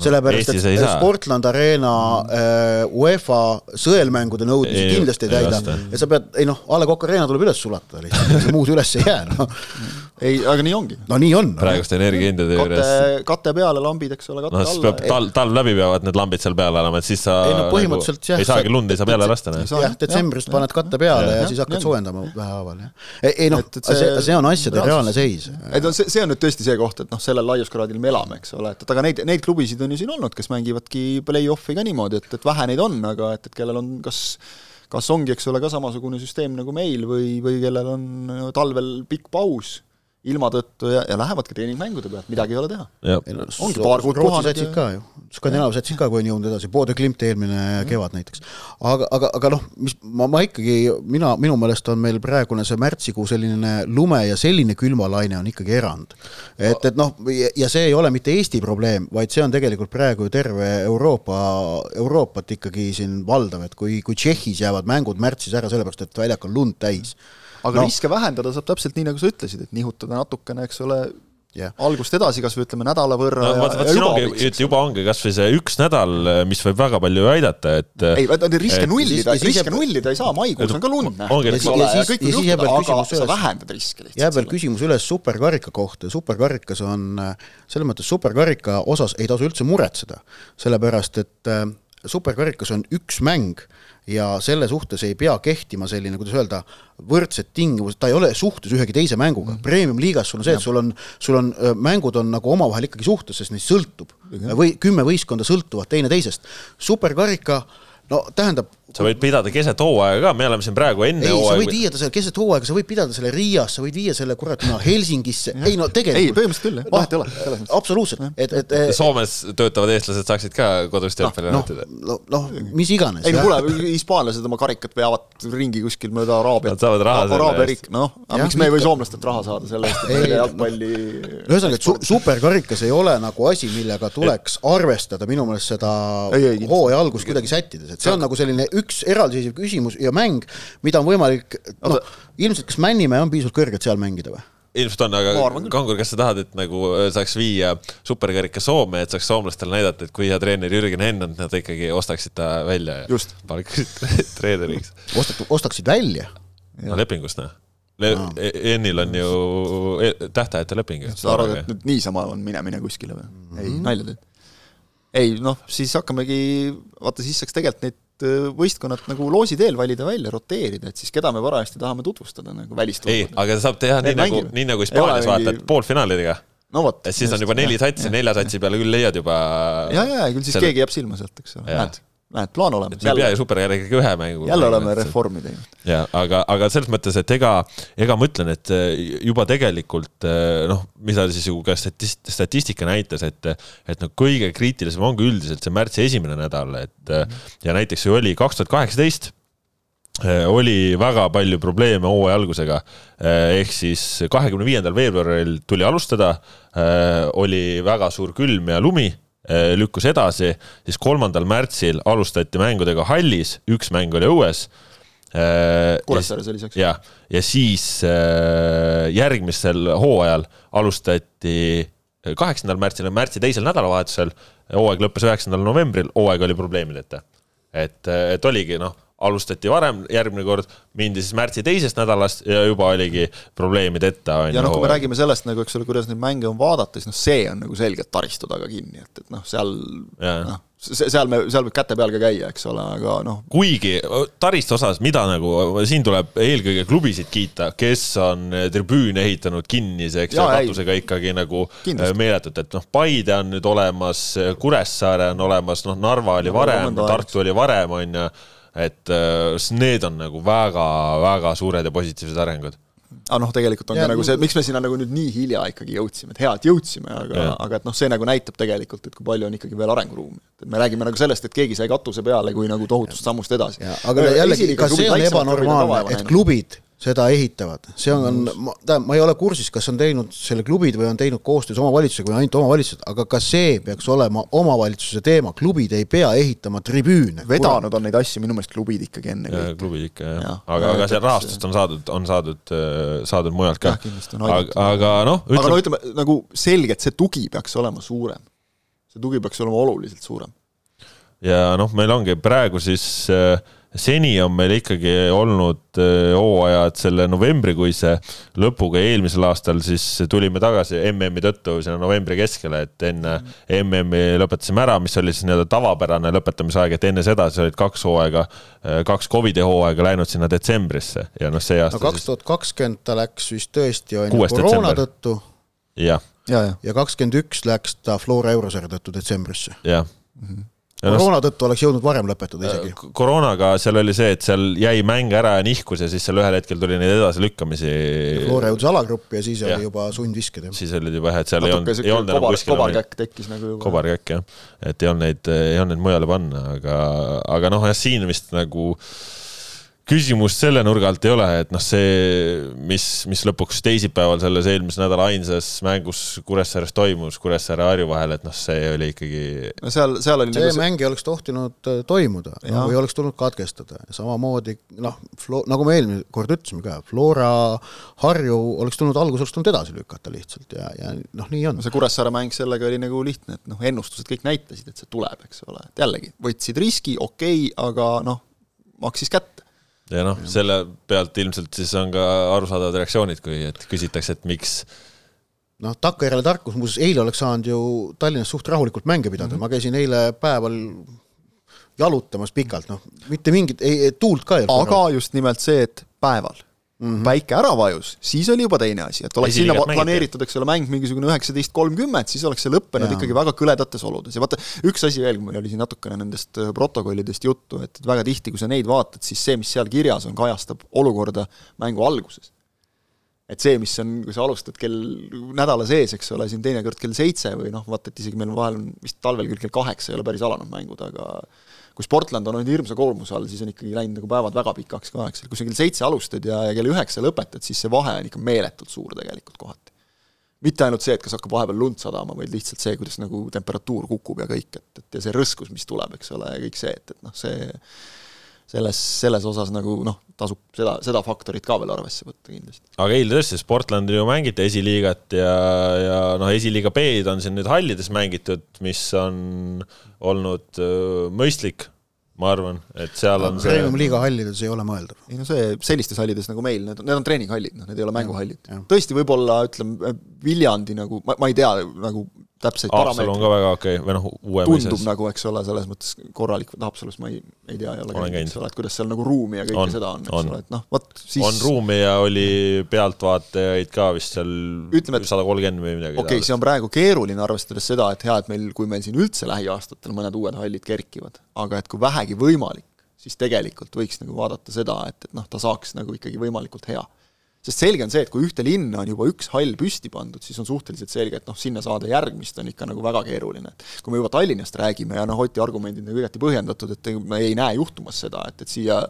sellepärast, et Sportland Arena äh, UEFA sõelmängude nõudmisi kindlasti ei täida ja sa pead, ei noh, A Le Coq Arena tuleb üles sulatada lihtsalt, muud üles ei jää, noh. ei, aga nii ongi. no nii on. praeguste energiahindade juures., kate peale lambid, eks ole, kate noh, siis peab alla. talv, talv läbi peavad need lambid seal peal olema, et siis sa Ei no põhimõtteliselt nagu, jah, ei saagi sa- lund ei saa peale lasta, noh. jah, detsembrist paned katte peale ja, Jah, ja siis hakkad jah. soojendama vähehaaval, jah. ei, ei noh see, see- on asjade reaalne seis. et no see, see on nüüd tõesti see koht, et noh, sellel laiuskraadil me elame, eks ole, et, et aga neid, neid klubisid on ju siin olnud, kes mängivadki play-off'i ka niimoodi, et, et vähe neid on, aga et, et kellel on kas kas ongi, eks ole, ka samasugune süsteem nagu meil või, või kellel on talvel pikk paus ilma tõttu ja, ja lähevadki treeningmängude pealt, midagi ei ole teha. jah, Ongi paar kuud puhanud ja- ka ju, Skandinaavia satsid ka, kui on jõudnud edasi, Bode Klimt eelmine Mhm. kevad näiteks. aga, aga, aga noh, mis ma, ma ikkagi, mina, minu meelest on meil praegune see märtsikuu selline lume ja selline külmalaine on ikkagi erand. et, et noh, ja see ei ole mitte Eesti probleem, vaid see on tegelikult praegu ju terve Euroopa, Euroopat ikkagi siin valdav, et kui, kui Tšehhis jäävad mängud märtsis ära sellepärast, et väljak on lund täis. Aga No. riske vähendada saab täpselt nii, nagu sa ütlesid, et nihutada natukene, eks ole, jah, algust edasi kas või ütleme nädala võrra no ja, vaat, vaat ja juba ongi abiks,, juba ongi kasvõi see üks nädal, mis võib väga palju aidata, et ei, vaata riske nullida, ja siis riske nullida ei saa, maikuus on ka lund ja siis- ja ja kõik siis jääb veel küsimus üles. vähendad riske lihtsalt. jääb veel küsimus üles superkarika kohta, superkarikas on äh, selles mõttes superkarika osas ei tasu üldse muretseda, sellepärast et äh, superkarikas on üks mäng ja selle suhtes ei pea kehtima selline, kuidas öelda, võrdsed tingimused, ta ei ole suhtes ühegi teise mänguga mm.. Premium-liigas sul on see, et sul on, sul on mängud on nagu omavahel ikkagi suhtes, sest neist sõltub või kümme võistkonda sõltuvad teineteisest. superkarika, no tähendab, sa võid pidada keset hooaega ka, me oleme siin praegu enne ei, sa võid viia ta selle keset hooaega, sa võid pidada selle Riias, sa võid viia selle kurat no Helsingisse, ei no ei, tegelikult. põhimõtteliselt küll, jah, vahet ei ole, absoluutselt, et, et, et Soomes töötavad eestlased saaksid ka kodus tempeli noh näitada,. noh, noh, mis iganes. ei no kuule, hispaanlased oma karikat veavad ringi kuskil mööda Araabiat. Nad saavad raha selle eest. noh, aga miks me ei või soomlastelt raha saada selle eest, et Ei, meil noh. jalgpalli ühesõnaga, et su superkarikas ei ole nagu asi, millega tuleks arvestada minu meelest seda Ei, ei, hooaja algust kuidagi sättides, et see on nagu selline üks eraldiseisev küsimus ja mäng, mida on võimalik, noh, ilmselt kas Männimäe on piisavalt kõrge, et seal mängida või? ilmselt on, aga. Kangur, kas sa tahad, et nagu äh, saaks viia superkarika Soome, et saaks soomlastele näidata, et kui hea treener Jürgen Henn on, nad ikkagi ostaksid ta välja ja Just. palkaksid treeneriks. ostat-, ostaksid välja? no lepingust noh. Hennil on ju e- tähtajatu leping sa arvad, et nüüd niisama on minemine kuskile või? ei, nalja teed. ei noh, siis hakkamegi, vaata siis saaks tegelikult neid äh, võistkonnad nagu loosi teel valida välja, roteerida, et siis keda me parajasti tahame tutvustada nagu ei, välisturgudel. aga saab teha nii nagu, nii nagu Ei Hispaanias vaata, et poolfinaalidega. no vot. et siis on juba neli satsi, nelja satsi peale küll leiad juba. ja, ja, ja küll siis selle- keegi jääb silma sealt, eks ole, näed, näed, plaan olemas me ei pea ju superkarikaga ühe mängu. jälle oleme. reformi teinud. ja aga, aga selles mõttes, et ega, ega ma ütlen, et eh, juba tegelikult eh, noh, mida siis ju ka statist-, statistika näitas, et, et noh, kõige kriitilisem ongi üldiselt see märtsi esimene nädal, et eh, ja näiteks ju oli kaks tuhat kaheksateist oli väga palju probleeme hooaja algusega. ehk siis kahekümne viiendal veebruaril tuli alustada, oli väga suur külm ja lumi, lükkus edasi, siis kolmandal märtsil alustati mängudega hallis, üks mäng oli õues. Kuressaares oli see, eks. ja, ja siis äh, järgmisel hooajal alustati kaheksandal märtsil, märtsi teisel nädalavahetusel, hooaeg lõppes üheksandal novembril, hooaeg oli probleemideta. et, et oligi noh, alustati varem, järgmine kord mindi siis märtsi teisest nädalast ja juba oligi probleemideta. ja noh, kui me räägime sellest nagu, eks ole, kuidas neid mänge on vaadata, siis noh, see on nagu selgelt taristu taga kinni, et, et noh, seal noh, seal me, seal võib käte peal ka käia, eks ole, aga noh, kuigi taristu osas, mida nagu siin tuleb eelkõige klubisid kiita, kes on tribüüne ehitanud Jaa, ja ei. katusega ikkagi nagu Kindlasti. meeletult, et noh, Paide on nüüd olemas, Kuressaare on olemas, noh, Narva oli varem. Tartu oli varem, on ju, et äh, need on nagu väga-väga suured ja positiivsed arengud. aga noh, tegelikult on Ja ka nagu see, miks me sinna nagu nüüd nii hilja ikkagi jõudsime, et hea, et jõudsime, aga aga et noh, see nagu näitab tegelikult, et kui palju on ikkagi veel arenguruumi. et me räägime nagu sellest, et keegi sai katuse peale kui nagu tohutust sammust edasi. aga jällegi, ka see on ebanormaalne, et klubid seda ehitavad, see on, ma, tähendab, ma ei ole kursis, kas on teinud selle klubid või on teinud koostöös omavalitsusega või ainult omavalitsused, aga ka see peaks olema omavalitsuse teema, klubid ei pea ehitama tribüüne. vedanud on neid asju minu meelest klubid ikkagi ennekõike. klubid ikka jah Jah., aga, aga seal rahastust on saadud, on saadud, saadud mujalt ka aga aga noh, aga no ütleme nagu selgelt see tugi peaks olema suurem. see tugi peaks olema oluliselt suurem. ja noh, meil ongi praegu siis äh, seni on meil ikkagi olnud äh, hooajad selle novembrikuise lõpuga, eelmisel aastal siis tulime tagasi MM-i tõttu sinna novembri keskele, et enne MM-i lõpetasime ära, mis oli siis nii-öelda tavapärane lõpetamisaeg, et enne seda siis olid kaks hooaega, äh, kaks Covidi hooaega läinud sinna detsembrisse ja noh, see aasta no kaks tuhat kakskümmend ta läks vist tõesti on ju koroona detsember. tõttu jah, ja, ja ja kakskümmend üks läks ta Flora eurosarja tõttu detsembrisse. jah. Ja noh, koroona tõttu oleks jõudnud varem lõpetada isegi. K- koroonaga seal oli see, et seal jäi mäng ära ja nihkus ja siis seal ühel hetkel tuli neid edasilükkamisi. Flora jõudis alagruppi ja siis Jah. oli juba sundvisked jah. siis olid juba jah, et seal ei olnud, natuke ei olnud enam kuskil kobarkäkk tekkis nagu juba. kobarkäkk jah, et ei olnud neid, ei olnud neid mujale panna, aga, aga noh, jah, siin vist nagu küsimust selle nurga alt ei ole, et noh, see, mis, mis lõpuks teisipäeval selles eelmise nädala ainsas mängus Kuressaares toimus, Kuressaare-Harju vahel, et noh, see oli ikkagi no seal, seal oli see nagu mäng ei oleks tohtinud äh, toimuda Jah. või oleks tulnud katkestada, samamoodi noh, nagu me eelmine kord ütlesime ka, Flora, Harju oleks tulnud, algus oleks tulnud edasi lükata lihtsalt ja, ja noh, nii on. no see Kuressaare mäng sellega oli nagu lihtne, et noh, ennustused kõik näitasid, et see tuleb, eks ole, et jällegi, võtsid riski, okei okay,, aga noh, maksis kätte. Ja noh, selle pealt ilmselt siis on ka arusaadavad reaktsioonid, kui et küsitakse, et miks noh, takkajärele tarkus, muuseas eile oleks saanud ju Tallinnas suht rahulikult mänge pidada mm, -hmm. ma käisin eile päeval jalutamas pikalt, noh, mitte mingit, ei, tuult ka ei olnud. aga just nimelt see, et päeval mm -hmm. päike ära vajus, siis oli juba teine asi, et oleks sinna planeeritud, eks ole, mäng mingisugune üheksateist kolmkümmend, siis oleks see lõppenud Jaa. ikkagi väga kõledates oludes ja vaata, üks asi veel, meil oli siin natukene nendest äh, protokollidest juttu, et et väga tihti, kui sa neid vaatad, siis see, mis seal kirjas on, kajastab olukorda mängu alguses et see, mis on, kui sa alustad kell nädala sees, eks ole, siin teinekord kell seitse või noh, vaata, et isegi meil vahel on vist talvel küll kell kaheksa ei ole päris alanud mängud, aga kui Sportland on olnud hirmsa koormuse all, siis on ikkagi läinud nagu päevad väga pikaks ka, eks kui sa kell seitse alustad ja, ja kell üheksa lõpetad, siis see vahe on ikka meeletult suur tegelikult kohati. mitte ainult see, et kas hakkab vahepeal lund sadama, vaid lihtsalt see, kuidas nagu temperatuur kukub ja kõik, et, et ja see rõskus, mis tuleb, eks ole, ja kõik see, et, et noh, see selles, selles osas nagu noh, tasub seda, seda faktorit ka veel arvesse võtta kindlasti. aga eile tõesti Sportlandil ju mängiti esiliigat ja, ja noh, esiliiga B-d on siin nüüd hallides mängitud, mis on olnud öö, mõistlik, ma arvan, et seal on see Premium-liiga hallides ei ole mõeldav. ei no see, sellistes hallides nagu meil, need on, need on treeninghallid, noh, need ei ole mänguhallid tõesti, võib-olla ütleme, Viljandi nagu, ma, ma ei tea nagu täpseid Haapsalu on ka väga okei okay. või noh, uue tundub mõises nagu, eks ole, selles mõttes korralik, Haapsalus ma ei, ei tea, ei ole käinud, eks ole, et kuidas seal nagu ruumi ja kõike On, seda on, eks on. ole, et noh, vot siis on ruumi ja oli pealtvaatajaid ka vist seal sada kolmkümmend või midagi okei okay,, see on praegu keeruline, arvestades seda, et hea, et meil, kui meil siin üldse lähiaastatel mõned uued hallid kerkivad, aga et kui vähegi võimalik, siis tegelikult võiks nagu vaadata seda, et, et noh, ta saaks nagu ikkagi võimalikult hea. Sest selge on see, et kui ühte linna on juba üks hall püsti pandud, siis on suhteliselt selge, et noh, sinna saada järgmist on ikka nagu väga keeruline, et kui me juba Tallinnast räägime ja noh, Oti argumendid nagu igati põhjendatud, et me ei näe juhtumas seda, et, et siia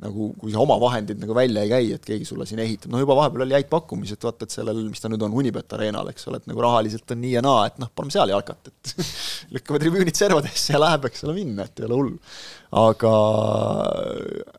nagu kui sa oma vahendid nagu välja ei käi, et keegi sulle siin ehitab, no juba vahepeal oli häid pakkumised, vaata et sellel, mis ta nüüd on, Unibet Arenal, eks ole, et nagu rahaliselt on nii ja naa, et noh, paneme seal jalkat, et lükkame tribüünid servadesse ja läheb, eks ole, minna, et ei ole hull. aga,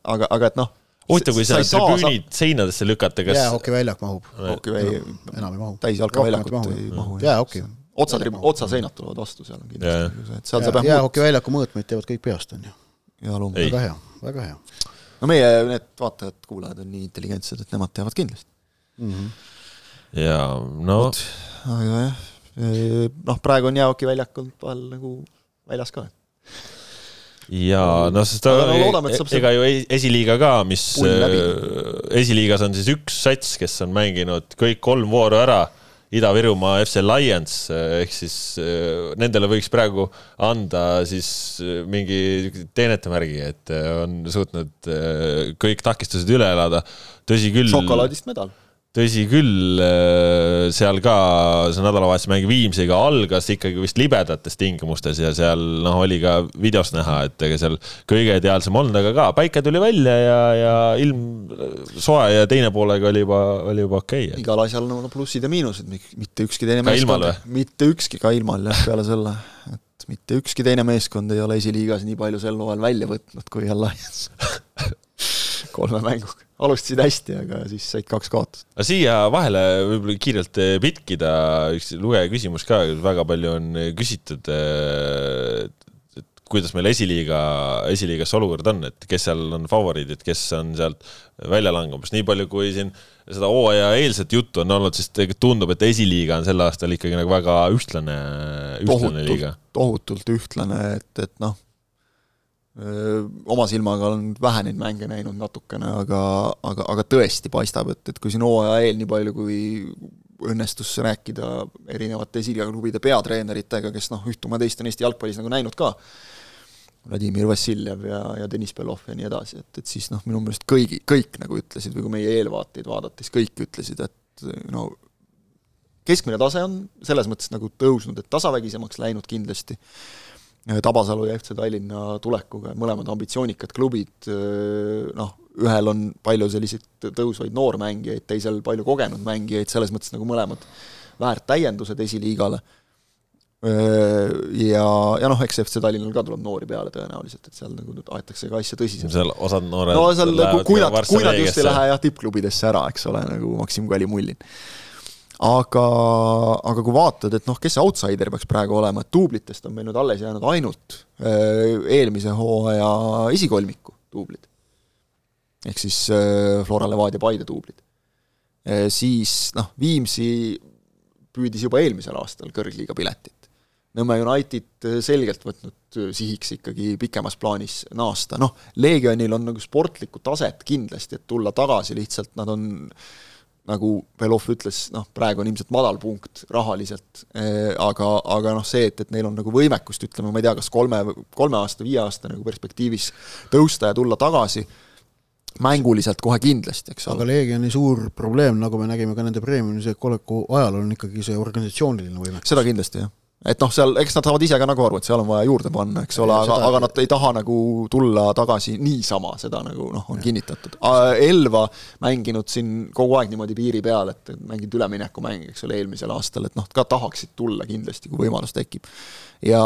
aga, aga et noh huvitav, kui sa ei saa- seinadesse lükata, kas jäähokiväljak mahub. okei, ei, enam ei mahu. täisjalkaväljakut Rohkem ei mahu. jäähoki. otsa, otsaseinad tulevad vastu seal on kindlasti, jäähokiväljaku mõõtmeid teevad kõik peast, on ju. ja loomulikult. Ei. väga hea, väga hea no meie need vaatajad-kuulajad on nii intelligentsed, et nemad teavad kindlasti. mm. -hmm. ja no aga jah, noh, praegu on jäähokiväljak olnud vahel nagu väljas ka. Ja noh, sest Aga no loodame, et saab see- ega ju e- esiliiga ka, mis äh, esiliigas on siis üks sats, kes on mänginud kõik kolm vooru ära. Ida-Virumaa FC Lions äh, ehk siis äh, nendele võiks praegu anda siis mingi teenetemärgi, et on suutnud kõik takistused üle elada. tõsi küll. šokolaadist medal. Tõsi küll, seal ka see nädalavahetuse mäng Viimsiga algas ikkagi vist libedates tingimustes ja seal noh, oli ka videos näha, et ega seal kõige ideaalsem olnud, aga ka päike tuli välja ja, ja ilm soe ja teine poolega oli juba, oli juba okei okay,. igal asjal on oma plussid ja miinused, mitte ükski teine Ka meeskond, mitte ükski ka ilmal jah, peale selle, et mitte ükski teine meeskond ei ole esiliigas nii palju sel hooajal välja võtnud kui Alliance. kolme mänguga, alustasid hästi, aga siis said kaks kaotust. aga siia vahele võib-olla kiirelt eh, pitkida üks lugeja küsimus ka, väga palju on küsitud, et kuidas meil esiliiga, esiliigas olukord on, et kes seal on favoriidid, kes on sealt välja langemas, nii palju kui siin seda hooaja eelset juttu on olnud, siis tundub, et esiliiga on sel aastal ikkagi nagu väga ühtlane, ühtlane liiga. tohutult ühtlane, et, et noh, oma silmaga olen vähe neid mänge näinud natukene, aga, aga, aga tõesti paistab, et, et kui siin hooaja eel nii palju, kui õnnestus rääkida erinevate esiliigaklubide peatreeneritega, kes noh, üht oma teist on Eesti jalgpallis nagu näinud ka, Vladimir Vassiljev ja, ja Deniss Belov ja nii edasi, et, et siis noh, minu meelest kõigi, kõik nagu ütlesid või kui meie eelvaateid vaadates, kõik ütlesid, et no keskmine tase on selles mõttes nagu tõusnud, et tasavägisemaks läinud kindlasti Tabasalu ja FC Tallinna tulekuga, mõlemad ambitsioonikad klubid, noh, ühel on palju selliseid tõusvaid noormängijaid, teisel palju kogenud mängijaid, selles mõttes nagu mõlemad väärt täiendused esiliigale. Ja, ja noh, eks FC Tallinnal ka tuleb noori peale tõenäoliselt, et seal nagu aetakse ka asja tõsiselt. seal osad noored no seal, kui nad, kui nad just ei lähe jah, tippklubidesse ära, eks ole, nagu Maksim Kalimullin aga, aga kui vaatad, et noh, kes see outsider peaks praegu olema, et duublitest on meil nüüd alles jäänud ainult äh, eelmise hooaja esikolmiku duublid. ehk siis äh, Flora Levadia Paide duublid. Äh, siis noh, Viimsi püüdis juba eelmisel aastal kõrgliiga piletit. Nõmme United selgelt võtnud sihiks ikkagi pikemas plaanis naasta, noh, Legionil on nagu sportlikku taset kindlasti, et tulla tagasi, lihtsalt nad on äh, nagu Belov ütles, noh, praegu on ilmselt madalpunkt rahaliselt, eh, aga, aga noh, see, et, et neil on nagu võimekust, ütleme, ma ei tea, kas kolme, kolme aasta, viie aasta nagu perspektiivis tõusta ja tulla tagasi, mänguliselt kohe kindlasti, eks ole. aga Leegioni suur probleem, nagu me nägime ka nende premiumide koleku ajal, on ikkagi see organisatsiooniline võimekus. seda kindlasti, jah et noh, seal, eks nad saavad ise ka nagu aru, et seal on vaja juurde panna, eks ole, aga, aga nad ei taha nagu tulla tagasi niisama, seda nagu noh, on ja. kinnitatud. Elva mänginud siin kogu aeg niimoodi piiri peal, et mänginud üleminekumänge, eks ole, eelmisel aastal, et noh, ka tahaksid tulla kindlasti, kui võimalus tekib. ja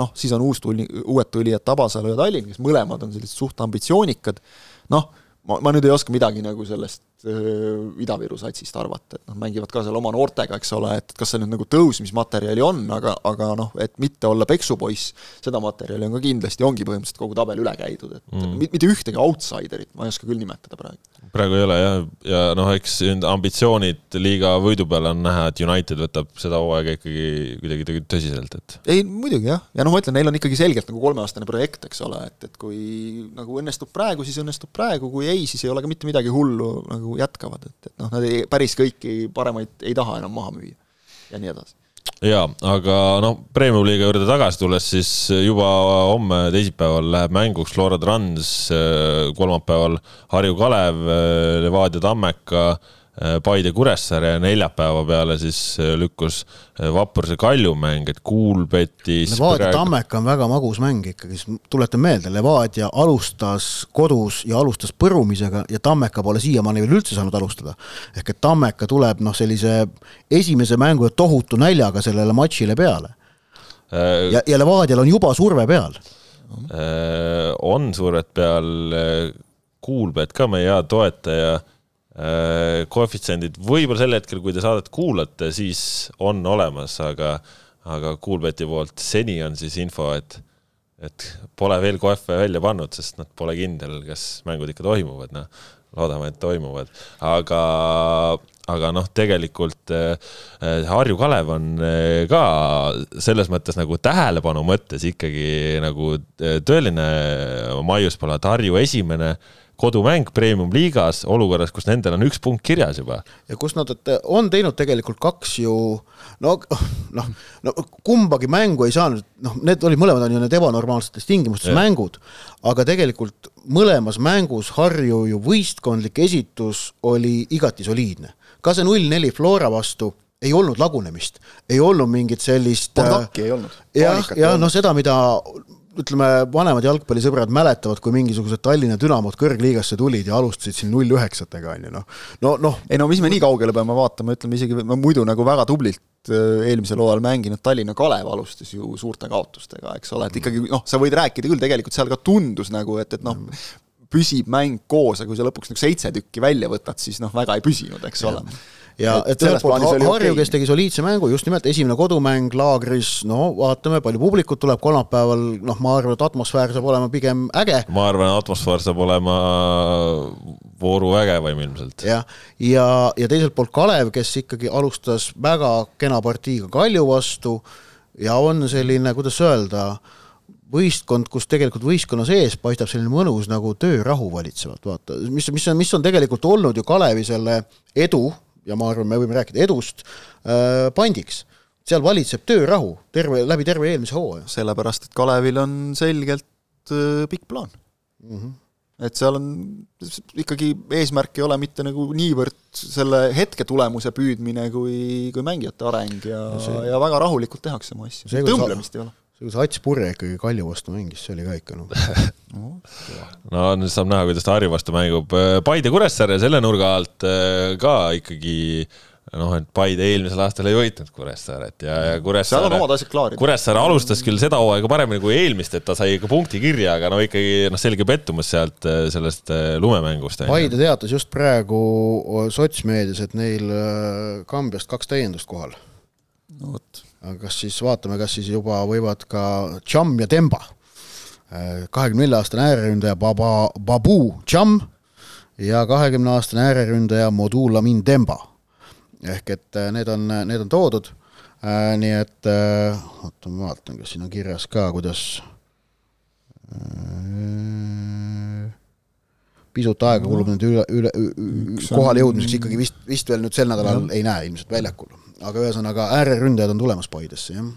noh, siis on uus tuli, uued tulijad Tabasalu ja Tallinn, kes mõlemad on sellised suht ambitsioonikad, noh, ma, ma nüüd ei oska midagi nagu sellest Ida-Viru satsist arvata, et noh, mängivad ka seal oma noortega, eks ole, et kas see nüüd nagu tõusmismaterjali on, aga, aga noh, et mitte olla peksupoiss, seda materjali on ka kindlasti, ongi põhimõtteliselt kogu tabel üle käidud, et mm. mitte ühtegi outsiderit ma ei oska küll nimetada praegu. praegu ei ole jah, ja noh, eks ambitsioonid liiga võidu peale on näha, et United võtab seda hooaega ikkagi kuidagi tõsiselt, et ei, muidugi jah, ja noh, ma ütlen, neil on ikkagi selgelt nagu kolmeaastane projekt, eks ole, et, et kui nagu õnnestub praegu, siis õnnestub praegu, kui ei, siis ei ole ka mitte midagi hullu nagu jätkavad, et, et noh, nad ei, päris kõiki paremaid ei taha enam maha müüa ja nii edasi. Jaa, aga noh, Premium-liiga juurde tagasi tulles, siis juba homme, teisipäeval läheb mänguks Flora Trans, kolmapäeval Harju Kalev, Levadia Tammeka Paide Kuressaare ja neljapäeva peale siis äh, lükkus äh, Vapruse Kalju mäng, et Kuulbetis Levadia praegu... Tammeka on väga magus mäng ikkagi, tuletan meelde, Levadia alustas kodus ja alustas põrumisega ja Tammeka pole siiamaani veel üldse saanud alustada. ehk et Tammeka tuleb noh, sellise esimese mängu tohutu näljaga sellele matšile peale äh,. ja, ja Levadial on juba surve peal äh,. on survet peal, Kuulbet ka meie hea toetaja Äh, koefitsiendid. Võib-olla sel hetkel, kui te saadet kuulate, siis on olemas, aga, aga Kuulbeti poolt seni on siis info, et, et pole veel koefe välja pannud, sest nad pole kindel, kas mängud ikka toimuvad, noh, loodame, et toimuvad, aga, aga noh, tegelikult äh, Harju Kalev on äh, ka selles mõttes nagu tähelepanu mõttes ikkagi nagu tõeline maiuspala, et Harju esimene äh, kodumäng premium-liigas olukorras, kus nendel on üks punkt kirjas juba. ja kus nad on teinud tegelikult kaks ju no noh, no kumbagi mängu ei saanud, noh, need olid mõlemad on ju need ebanormaalsetes tingimustes ja. mängud, aga tegelikult mõlemas mängus Harju ju võistkondlik esitus oli igati soliidne. ka see null-neli Flora vastu ei olnud lagunemist, ei olnud mingit sellist Bordaki ei olnud. jah, ja noh, seda, mida ütleme, vanemad jalgpallisõbrad mäletavad, kui mingisugused Tallinna Dünamod kõrgliigasse tulid ja alustasid siin null üheksatega, on ju, noh. no, noh. ei no mis me nii kaugele peame vaatama, ütleme isegi muidu nagu väga tublilt äh, eelmisel hooajal mänginud Tallinna Kalev alustas ju suurte kaotustega, eks ole, et ikkagi noh, sa võid rääkida küll, tegelikult seal ka tundus nagu, et, et noh, püsib mäng koos, aga kui sa lõpuks nagu seitse tükki välja võtad, siis noh, väga ei püsinud, eks ole ja et ühelt poolt Harju, kes tegi soliidse mängu, just nimelt esimene kodumäng laagris, no vaatame, palju publikut tuleb kolmapäeval, noh, ma arvan, et atmosfäär saab olema pigem äge. ma arvan, atmosfäär saab olema vooru vägevaim ilmselt. jah, ja, ja, ja teiselt poolt Kalev, kes ikkagi alustas väga kena partiiga Kalju vastu ja on selline, kuidas öelda, võistkond, kus tegelikult võistkonna sees paistab selline mõnus nagu töörahu valitsevat, vaata, mis, mis on, mis on tegelikult olnud ju Kalevi selle edu ja ma arvan, me võime rääkida edust äh,, pandiks. seal valitseb töörahu terve, läbi terve eelmise hooaja. sellepärast, et Kalevil on selgelt äh, pikk plaan mm. -hmm et seal on ikkagi eesmärk ei ole mitte nagu niivõrd selle hetke tulemuse püüdmine kui, kui mängijate areng ja, ja väga rahulikult tehakse oma asju, tõmblemist ei ole see, kus Ats Purje ikkagi Kalju vastu mängis, see oli ka ikka noh no nüüd saab näha, kuidas ta Harju vastu mängub. Paide Kuressaare selle nurga alt äh, ka ikkagi noh, et Paide eelmisel aastal ei võitnud Kuressaaret ja, ja Kuressaare. seal on omad asjad klaarid. Kuressaare alustas küll seda hooaega paremini kui eelmist, et ta sai ikka punkti kirja, aga no ikkagi noh, selge pettumus sealt äh, sellest äh, lumemängust. Paide teatas just praegu sotsmeedias, et neil Kambjast kaks täiendust kohal. no vot aga kas siis vaatame, kas siis juba võivad ka Cham ja Demba, kahekümne nelja aastane ääreründaja Baba, Babu Cham ja kahekümne aastane ääreründaja Modu Lamin Demba. ehk et äh, need on, need on toodud, äh, nii et äh, oota, ma vaatan, kas siin on kirjas ka, kuidas pisut aega kulub nüüd üle, üle, kohale jõudmiseks ikkagi vist, vist veel nüüd sel nädalal ei näe ilmselt väljakul aga ühesõnaga ääreründajad on tulemas Paidesse, jah.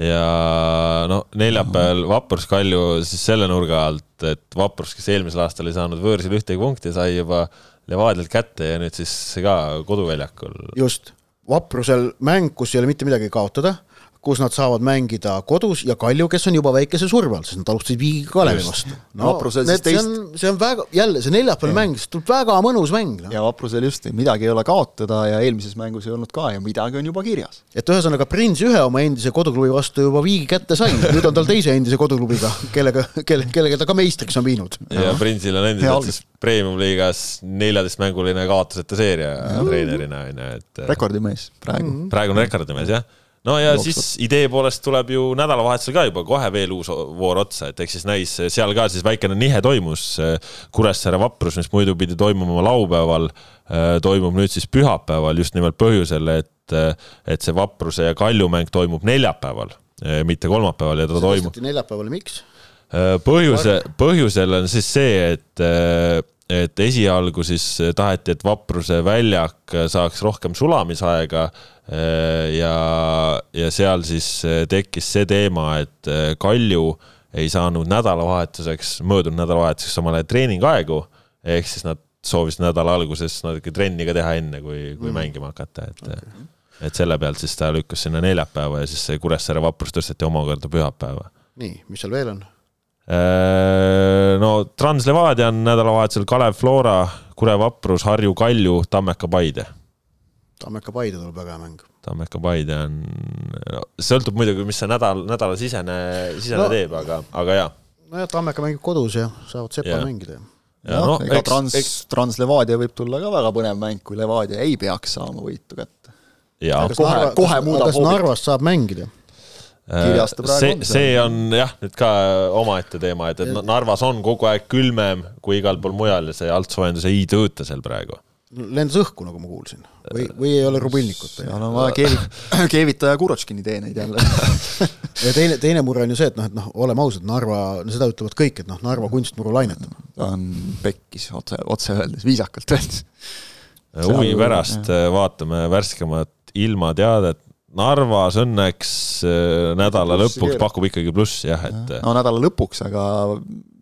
ja no neljapäeval Vaprus Kalju siis selle nurga alt, et Vaprus, kes eelmisel aastal ei saanud võõrsil ühtegi punkti, sai juba Levadialt kätte ja nüüd siis ka koduväljakul. just, Vaprusel mäng, kus ei ole mitte midagi kaotada kus nad saavad mängida kodus ja Kalju, kes on juba väikese surve all, sest nad alustasid Viigi Kalevi vastu. no Vaprusel need, teist... see on, see on väga, jälle see neljapäevane mäng, see tuleb väga mõnus mäng no.. ja Vaprusel just, midagi ei ole kaotada ja eelmises mängus ei olnud ka ja midagi on juba kirjas. et ühesõnaga, Prins ühe oma endise koduklubi vastu juba Viigi kätte sai, nüüd on tal teise endise koduklubiga, kellega, kelle, kellega ta ka meistriks on viinud. ja Prinsil on endiselt siis premium-liigas neljateistmänguline kaotuseta seeria treenerina, on ju, et rekordimees praegu mm. -hmm. praegu on rekordimees, jah no ja Jooksud. siis idee poolest tuleb ju nädalavahetusel ka juba kohe veel uus voor otsa, et eks siis näis, seal ka siis väikene nihe toimus. Kuressaare vaprus, mis muidu pidi toimuma laupäeval, toimub nüüd siis pühapäeval just nimelt põhjusel, et, et see vapruse ja Kalju mäng toimub neljapäeval, mitte kolmapäeval ja ta toimub. neljapäeval, miks? põhjuse, põhjusel on siis see, et et esialgu siis taheti, et Vapruse väljak saaks rohkem sulamisaega Äh, ja, ja seal siis äh, tekkis see teema, et äh, Kalju ei saanud nädalavahetuseks, möödunud nädalavahetuseks omale treeningaegu, ehk siis nad soovisid nädala alguses natuke trenni ka teha enne, kui, kui mm. mängima hakata, et okay. et selle pealt siis ta lükkas sinna neljapäeva ja siis see Kuressaare vaprus tõsteti omakorda pühapäeva. nii, mis seal veel on? Translevadia on nädalavahetusel Kalev Flora, Kure Vaprus, Harju Kalju, Tammeka Paide Tammeka Paide tuleb väga hea mäng. Tammeka Paide on no,, sõltub muidugi, mis see nädal, nädalasisene, sisene no, teeb, aga, aga jaa. nojah, Tammeka mängib kodus ja saavad Sepal mängida ja jah no, ega eks, Trans eks..., Trans-Levadia võib tulla ka väga põnev mäng, kui Levadia ei peaks saama võitu kätte. kohe, kohe muudab kas Narvast saab mängida? Äh, see, see on jah, nüüd ka omaette teema, et, et Narvas on kogu aeg külmem kui igal pool mujal ja see altsoojendus ei tööta seal praegu lendas õhku, nagu ma kuulsin, või, või ei ole rubilnikut? seal on vaja keevit-, keevitaja Kurotškini teeneid jälle ja teine, teine mure on ju see, et noh, et noh, oleme ausad, Narva, no seda ütlevad kõik, et noh, Narva kunstmuru lainetab. ta on pekkis otse, otse öeldes, viisakalt öeldes. huvi pärast vaatame värskemat ilmateadet, Narvas õnneks äh, nädala lõpuks pakub ikkagi plussi jah, et. no nädala lõpuks, aga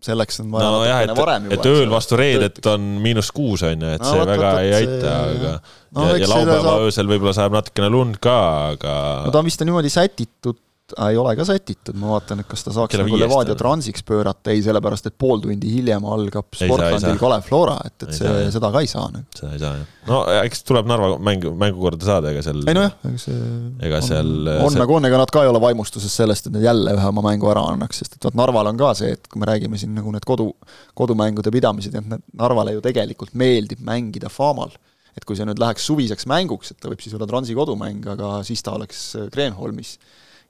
selleks on vaja no, jah, et, varem juba. et ööl vastu reedet on miinus kuus on ju, et no, see võt, väga võt, ei aita, aga no, ja, ja laupäeva saab... öösel võib-olla sajab natukene lund ka, aga. no ta on vist niimoodi sätitud ei ole ka sätitud, ma vaatan, et kas ta saaks Kelle nagu Levadia transiks pöörata, ei, sellepärast et pool tundi hiljem algab Sportlandil Kalev Flora, et, et ei see, seda ka ei saa nüüd. seda ei saa jah. no eks tuleb Narva mängu, mängu korda saada, ega seal ei nojah, ega see ega seal on, on see... nagu on, ega nad ka ei ole vaimustuses sellest, et nad jälle ühe oma mängu ära annaks, sest et vot Narval on ka see, et kui me räägime siin nagu need kodu, kodumängude pidamised, et Narvale ju tegelikult meeldib mängida Faamal et kui see nüüd läheks suviseks mänguks, et ta võib siis olla Transi kodumäng, aga siis ta oleks Kreenholmis.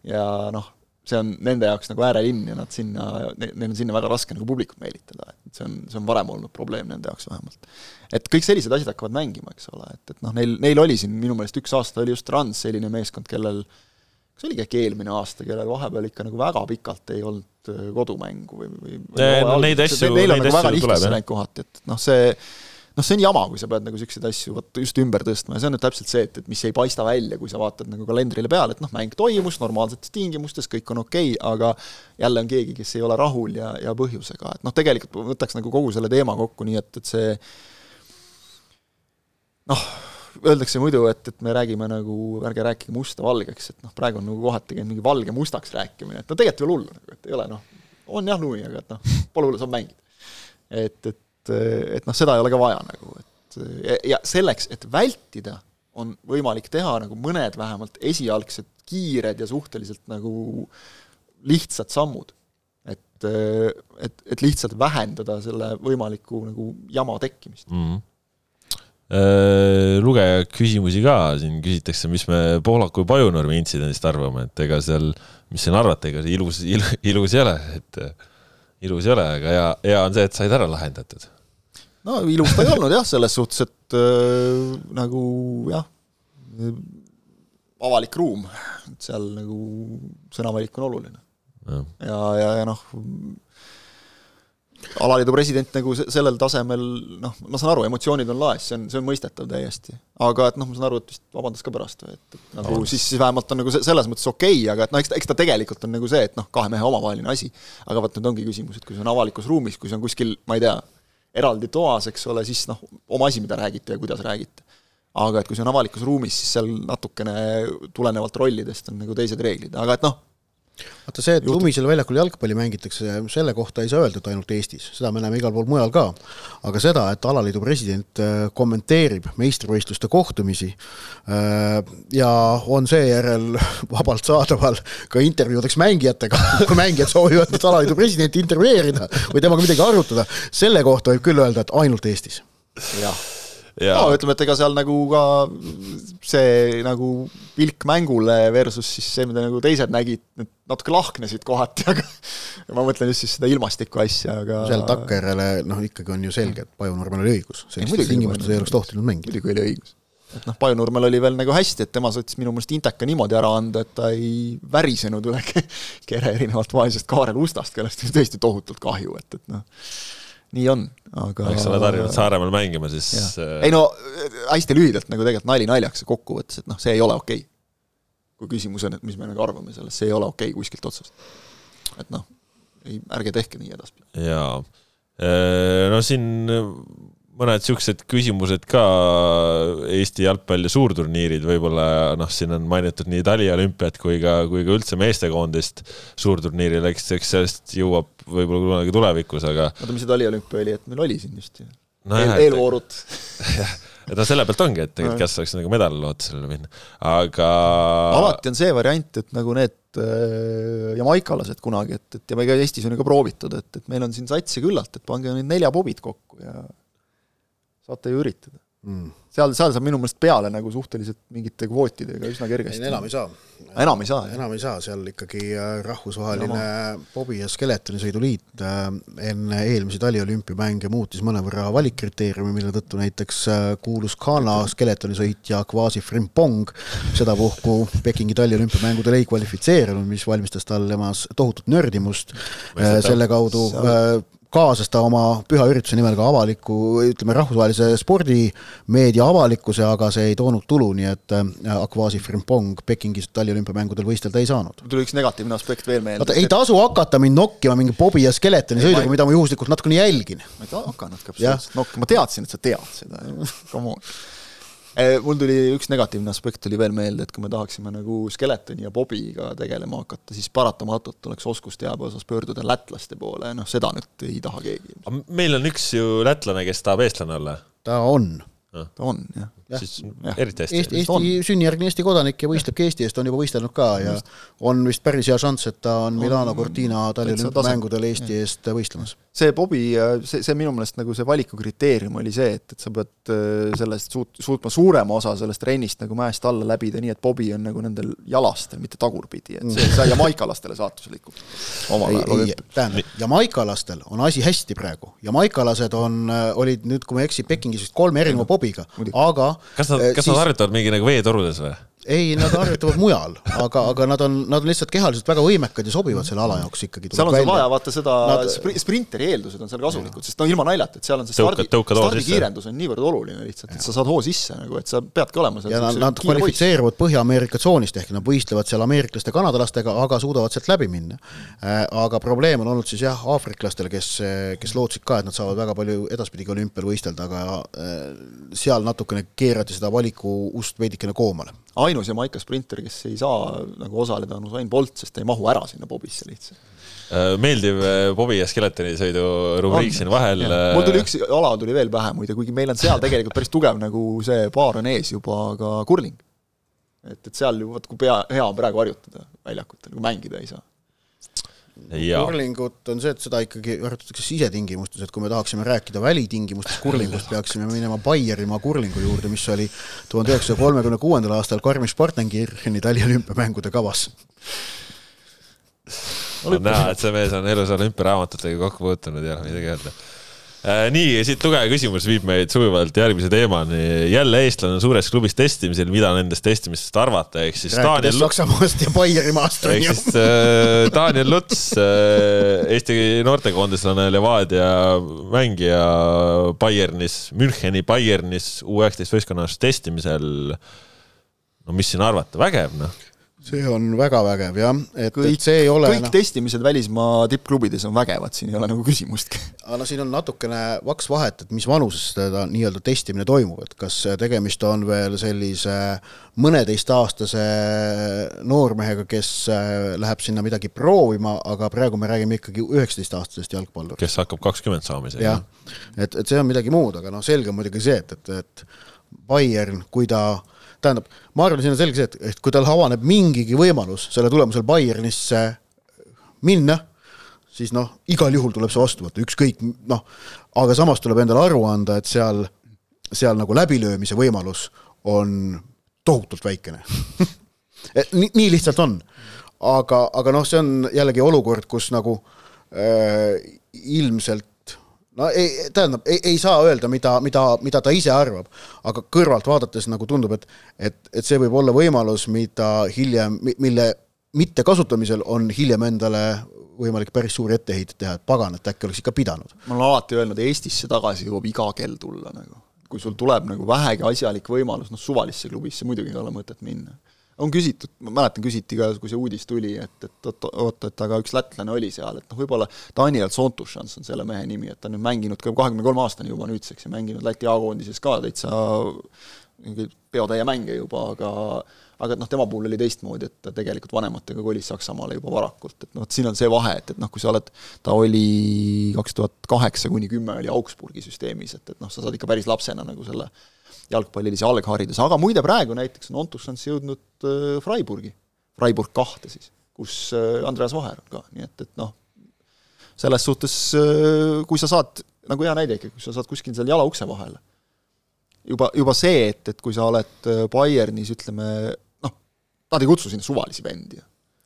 Ja noh, see on nende jaoks nagu äärelinn ja nad sinna, neil on sinna väga raske nagu publikut meelitada, et see on, see on varem olnud probleem nende jaoks vähemalt. et kõik sellised asjad hakkavad mängima, eks ole, et, et noh, neil, neil oli siin minu meelest üks aasta oli just Trans selline meeskond, kellel kas oligi äkki eelmine aasta, kellel vahepeal ikka nagu väga pikalt ei olnud kodumängu või, või, või no, neid asju, neid asju nagu tuleb, jah. kohati, et noh, see noh, see on jama, kui sa pead nagu niisuguseid asju vot just ümber tõstma ja see on nüüd täpselt see, et, et mis ei paista välja, kui sa vaatad nagu kalendrile peale, et noh, mäng toimus normaalsetes tingimustes, kõik on okei okay,, aga jälle on keegi, kes ei ole rahul ja, ja põhjusega, et noh, tegelikult võtaks nagu kogu selle teema kokku nii, et, et see noh, öeldakse muidu, et, et me räägime nagu, ärge rääkige musta valgeks, et noh, praegu on nagu kohati käinud mingi valge mustaks rääkimine, et no tegelikult ei ole hullu nagu, et ei ole noh, on jah nui, aga et noh, pole hullu, saab mängida. et, et et, et noh, seda ei ole ka vaja nagu, et ja, ja selleks, et vältida, on võimalik teha nagu mõned vähemalt esialgsed kiired ja suhteliselt nagu lihtsad sammud. et, et, et lihtsalt vähendada selle võimaliku nagu jama tekkimist. Mm. -hmm lugeja küsimusi ka, siin küsitakse, mis me Pohlaku ja Pajunurme intsidendist arvame, et ega seal, mis siin arvata, ega see ilus, ilus, ilus ei ole, et ilus ei ole, aga hea, hea on see, et said ära lahendatud no ilus ta ei olnud jah, selles suhtes, et äh, nagu jah, avalik ruum, et seal nagu sõnavalik on oluline. ja, ja, ja, ja noh, alaliidu president nagu sellel tasemel noh, ma saan aru, emotsioonid on laes, see on, see on mõistetav täiesti. aga et noh, ma saan aru, et vist vabandas ka pärast või et, et nagu siis, siis vähemalt on nagu selles mõttes okei okay,, aga et noh, eks ta, eks ta tegelikult on nagu see, et noh, kahe mehe omavaheline asi. aga vot nüüd ongi küsimus, et kui see on avalikus ruumis, kui see on kuskil, ma ei tea, eraldi toas, eks ole, siis noh, oma asi, mida räägite ja kuidas räägite. aga et kui see on avalikus ruumis, siis seal natukene tulenevalt rollidest on nagu teised reeglid, aga et noh, vaata see, et lumisel väljakul jalgpalli mängitakse, selle kohta ei saa öelda, et ainult Eestis, seda me näeme igal pool mujal ka. aga seda, et alaliidu president äh, kommenteerib meistrivõistluste kohtumisi äh, ja on seejärel vabalt saadaval ka intervjuudeks mängijatega, kui mängijad soovivad nüüd alaliidu presidenti intervjueerida või temaga midagi arutada, selle kohta võib küll öelda, et ainult Eestis. jah no ütleme, et ega seal nagu ka see nagu pilk mängule versus siis see, mida nagu teised nägid, need natuke lahknesid kohati, aga ma mõtlen just siis seda ilmastiku asja, aga seal takkajärjele noh, ikkagi on ju selge, et Pajunurmel oli õigus, sellistes tingimustes ei oleks tohtinud mängida. muidugi oli õigus. et noh, Pajunurmel oli veel nagu hästi, et tema suutis minu meelest Inteka niimoodi ära anda, et ta ei värisenud üle kere erinevalt vaesest Kaarel Ustast, kellest oli tõesti tohutult kahju, et, et noh nii on, aga eks sa oled harjunud Saaremaal mängima, siis äh... ei no hästi lühidalt nagu tegelikult nali naljaks kokkuvõttes, et noh, see ei ole okei okay.. kui küsimus on, et mis me nagu arvame sellest, see ei ole okei okay kuskilt otsast. et noh, ei, ärge tehke nii edaspidi. jaa, äh, no siin mõned niisugused küsimused ka. Eesti jalgpalli suurturniirid, võib-olla noh, siin on mainitud nii taliolümpiat kui ka, kui ka üldse meestekoondist suurturniirile, eks, eks sellest jõuab võib-olla kunagi tulevikus, aga oota, mis see taliolümpia oli, et meil oli siin just ju? No Eel,? eelvoorud. Jah, et no selle pealt ongi, et tegelikult kes saaks nagu medalilootusele minna, aga alati on see variant, et nagu need äh, jamaikalased kunagi, et, et ja ega Eestis on ju ka proovitud, et, et meil on siin satsi küllalt, et pange need neljapobid kokku ja saate ju üritada mm.. seal, seal saab minu meelest peale nagu suhteliselt mingite kvootidega üsna kergesti. enam ei saa. enam ei saa? enam ei saa, seal ikkagi äh, rahvusvaheline Bobi ja Skeletoni sõiduliit äh, enne eelmisi taliolümpiamänge muutis mõnevõrra valikkriteeriumi, mille tõttu näiteks äh, kuulus Ghana skeletoni sõitja Kwasi Frimpong sedapuhku Pekingi taliolümpiamängudel ei kvalifitseerunud, mis valmistas talle emas tohutut nördimust, selle kaudu seal kaasas ta oma püha ürituse nimel ka avaliku, ütleme rahvusvahelise spordimeedia avalikkuse, aga see ei toonud tulu, nii et äh, Akvasi Frimpong Pekingis taliolümpiamängudel võistelda ei saanud. tuli üks negatiivne aspekt veel meelde. oota, ei tasu hakata mind nokkima mingi Bobi ja Skeletoni sõiduga, mida ma juhuslikult natukene jälgin. ma ei hakanudki absoluutselt nokkima, ma teadsin, et sa tead seda, come on mul tuli üks negatiivne aspekt tuli veel meelde, et kui me tahaksime nagu Skeletoni ja Bobiga tegelema hakata, siis paratamatult tuleks oskusteabe osas pöörduda lätlaste poole ja noh, seda nüüd ei taha keegi. meil on üks ju lätlane, kes tahab eestlane olla. ta on. ta on, jah ja.. siis ja. eriti hästi. Eesti, Eesti sünnijärgne Eesti kodanik ja võistlebki Eesti eest, on juba võistelnud ka ja on vist päris hea šanss, et ta on Milano Cortina Tallinna mängudel Eesti eest võistlemas see Bobi, see, see minu meelest nagu see valiku kriteerium oli see, et, et sa pead äh, sellest suut-, suutma suurema osa sellest rennist nagu mäest alla läbida nii, et Bobi on nagu nendel jalastel, mitte tagurpidi, et see sai jamaikalastele saatuslikult tähendab, jamaikalastel on asi hästi praegu, jamaikalased on, äh, olid nüüd, kui ma ei eksi, Pekingis vist kolme erineva Bobiga, aga kas nad, kas siis... nad harjutavad mingi nagu veetorudes või? Ei, nad harjutavad mujal, aga, aga nad on, nad on lihtsalt kehaliselt väga võimekad ja sobivad selle ala jaoks ikkagi. seal on sul vaja vaata seda nad... sprinteri eeldused on seal kasulikud, sest no ilma naljata, et seal on see stardi, stardikiirendus on niivõrd oluline lihtsalt, et sa saad hoo sisse nagu, et sa peadki olema seal ja nad, nad kvalifitseeruvad Põhja-Ameerika tsoonist, ehk nad võistlevad seal ameeriklaste, kanadalastega, aga suudavad sealt läbi minna. Äh, aga probleem on olnud siis jah, aafriklastel, kes, kes lootsid ka, et nad saavad väga palju edaspidigi olümpial võistelda, aga äh, seal natukene keerati seda valiku ust veidikene koomale ainus Jamaica sprinter, kes ei saa nagu osaleda, on Usain Bolt, sest ta ei mahu ära sinna bobisse lihtsalt. Äh, meeldiv äh, Bobi ja Skeletoni sõidu rubriik siin vahel. mul tuli üks ala tuli veel pähe muide, kuigi meil on seal tegelikult päris tugev nagu see paar on ees juba ka kurling. et, et seal ju vot kui pea, hea on praegu harjutada väljakutel, kui mängida ei saa kurlingut on see, et seda ikkagi harjutatakse sisetingimustes, et kui me tahaksime rääkida välitingimustes kurlingust, peaksime minema Baierimaa kurlingu juurde, mis oli tuhande üheksasaja kolmekümne kuuendal aastal Garmisch-Partenkircheni taliolümpiamängude kavas. on näha, et see mees on elus olümpiaraamatutega kokku puutunud ja midagi öelda nii, siit lugeja küsimus viib meid sujuvalt järgmise teemani. jälle eestlane suures klubis testimisel, mida nendest testimistest arvata, ehk siis rääkides Daniel... Saksamaast ja Baierimaast. ehk siis äh, Daniel Luts äh,, Eesti noortekoondislane, Levadia mängija Bayernis, Müncheni Bayernis U19 võistkonnas testimisel. no mis siin arvata, vägev noh see on väga vägev jah, et, et see ei ole kõik no, testimised välismaa tippklubides on vägevad, siin ei ole nagu küsimustki. aga no siin on natukene vaks vahet, et mis vanuses seda nii-öelda testimine toimub, et kas tegemist on veel sellise mõneteistaastase noormehega, kes äh, läheb sinna midagi proovima, aga praegu me räägime ikkagi üheksateistaastasest jalgpallurist. kes hakkab kakskümmend saama isegi. jah, et, et see on midagi muud, aga noh, selge on muidugi see, et, et, et Bayern, kui ta tähendab, ma arvan, siin on selge see, et, et kui tal avaneb mingigi võimalus selle tulemusel Bayernisse minna, siis noh, igal juhul tuleb see vastu võtta, ükskõik noh, aga samas tuleb endale aru anda, et seal, seal nagu läbilöömise võimalus on tohutult väikene nii, nii lihtsalt on. aga, aga noh, see on jällegi olukord, kus nagu äh, ilmselt no ei, tähendab, ei, ei saa öelda, mida, mida, mida ta ise arvab, aga kõrvalt vaadates nagu tundub, et et, et see võib olla võimalus, mida hiljem, mille mittekasutamisel on hiljem endale võimalik päris suuri etteheiteid teha, et pagan, et äkki oleks ikka pidanud. ma olen alati öelnud, Eestisse tagasi jõuab iga kell tulla nagu. kui sul tuleb nagu vähegi asjalik võimalus, noh suvalisse klubisse muidugi ei ole mõtet minna on küsitud, ma mäletan, küsiti ka, kui see uudis tuli, et, et oot, et aga üks lätlane oli seal, et noh, võib-olla Daniel Sontušans on selle mehe nimi, et ta on nüüd mänginud ka kahekümne kolme aastani juba nüüdseks ja mänginud Läti A-koondises ka täitsa peotäie mänge juba, aga aga et noh, tema puhul oli teistmoodi, et ta tegelikult vanematega kolis Saksamaale juba varakult, et noh, et siin on see vahe, et, et noh, kui sa oled, ta oli kaks tuhat kaheksa kuni kümme oli Augsburgi süsteemis, et, et noh, sa saad ikka päris lapsena nagu selle jalgpallilise alghariduse, aga muide praegu näiteks on Ontussans jõudnud äh, Freiburgi, Freiburg kahte siis, kus äh, Andreas Vaher on ka, nii et, et noh, selles suhtes, äh, kui sa saad, nagu hea näide ikkagi, kui sa saad kuskil seal jala ukse vahele, juba, juba see, et, et kui sa oled Bayernis, ütleme noh, nad ei kutsu sinna suvalisi vendi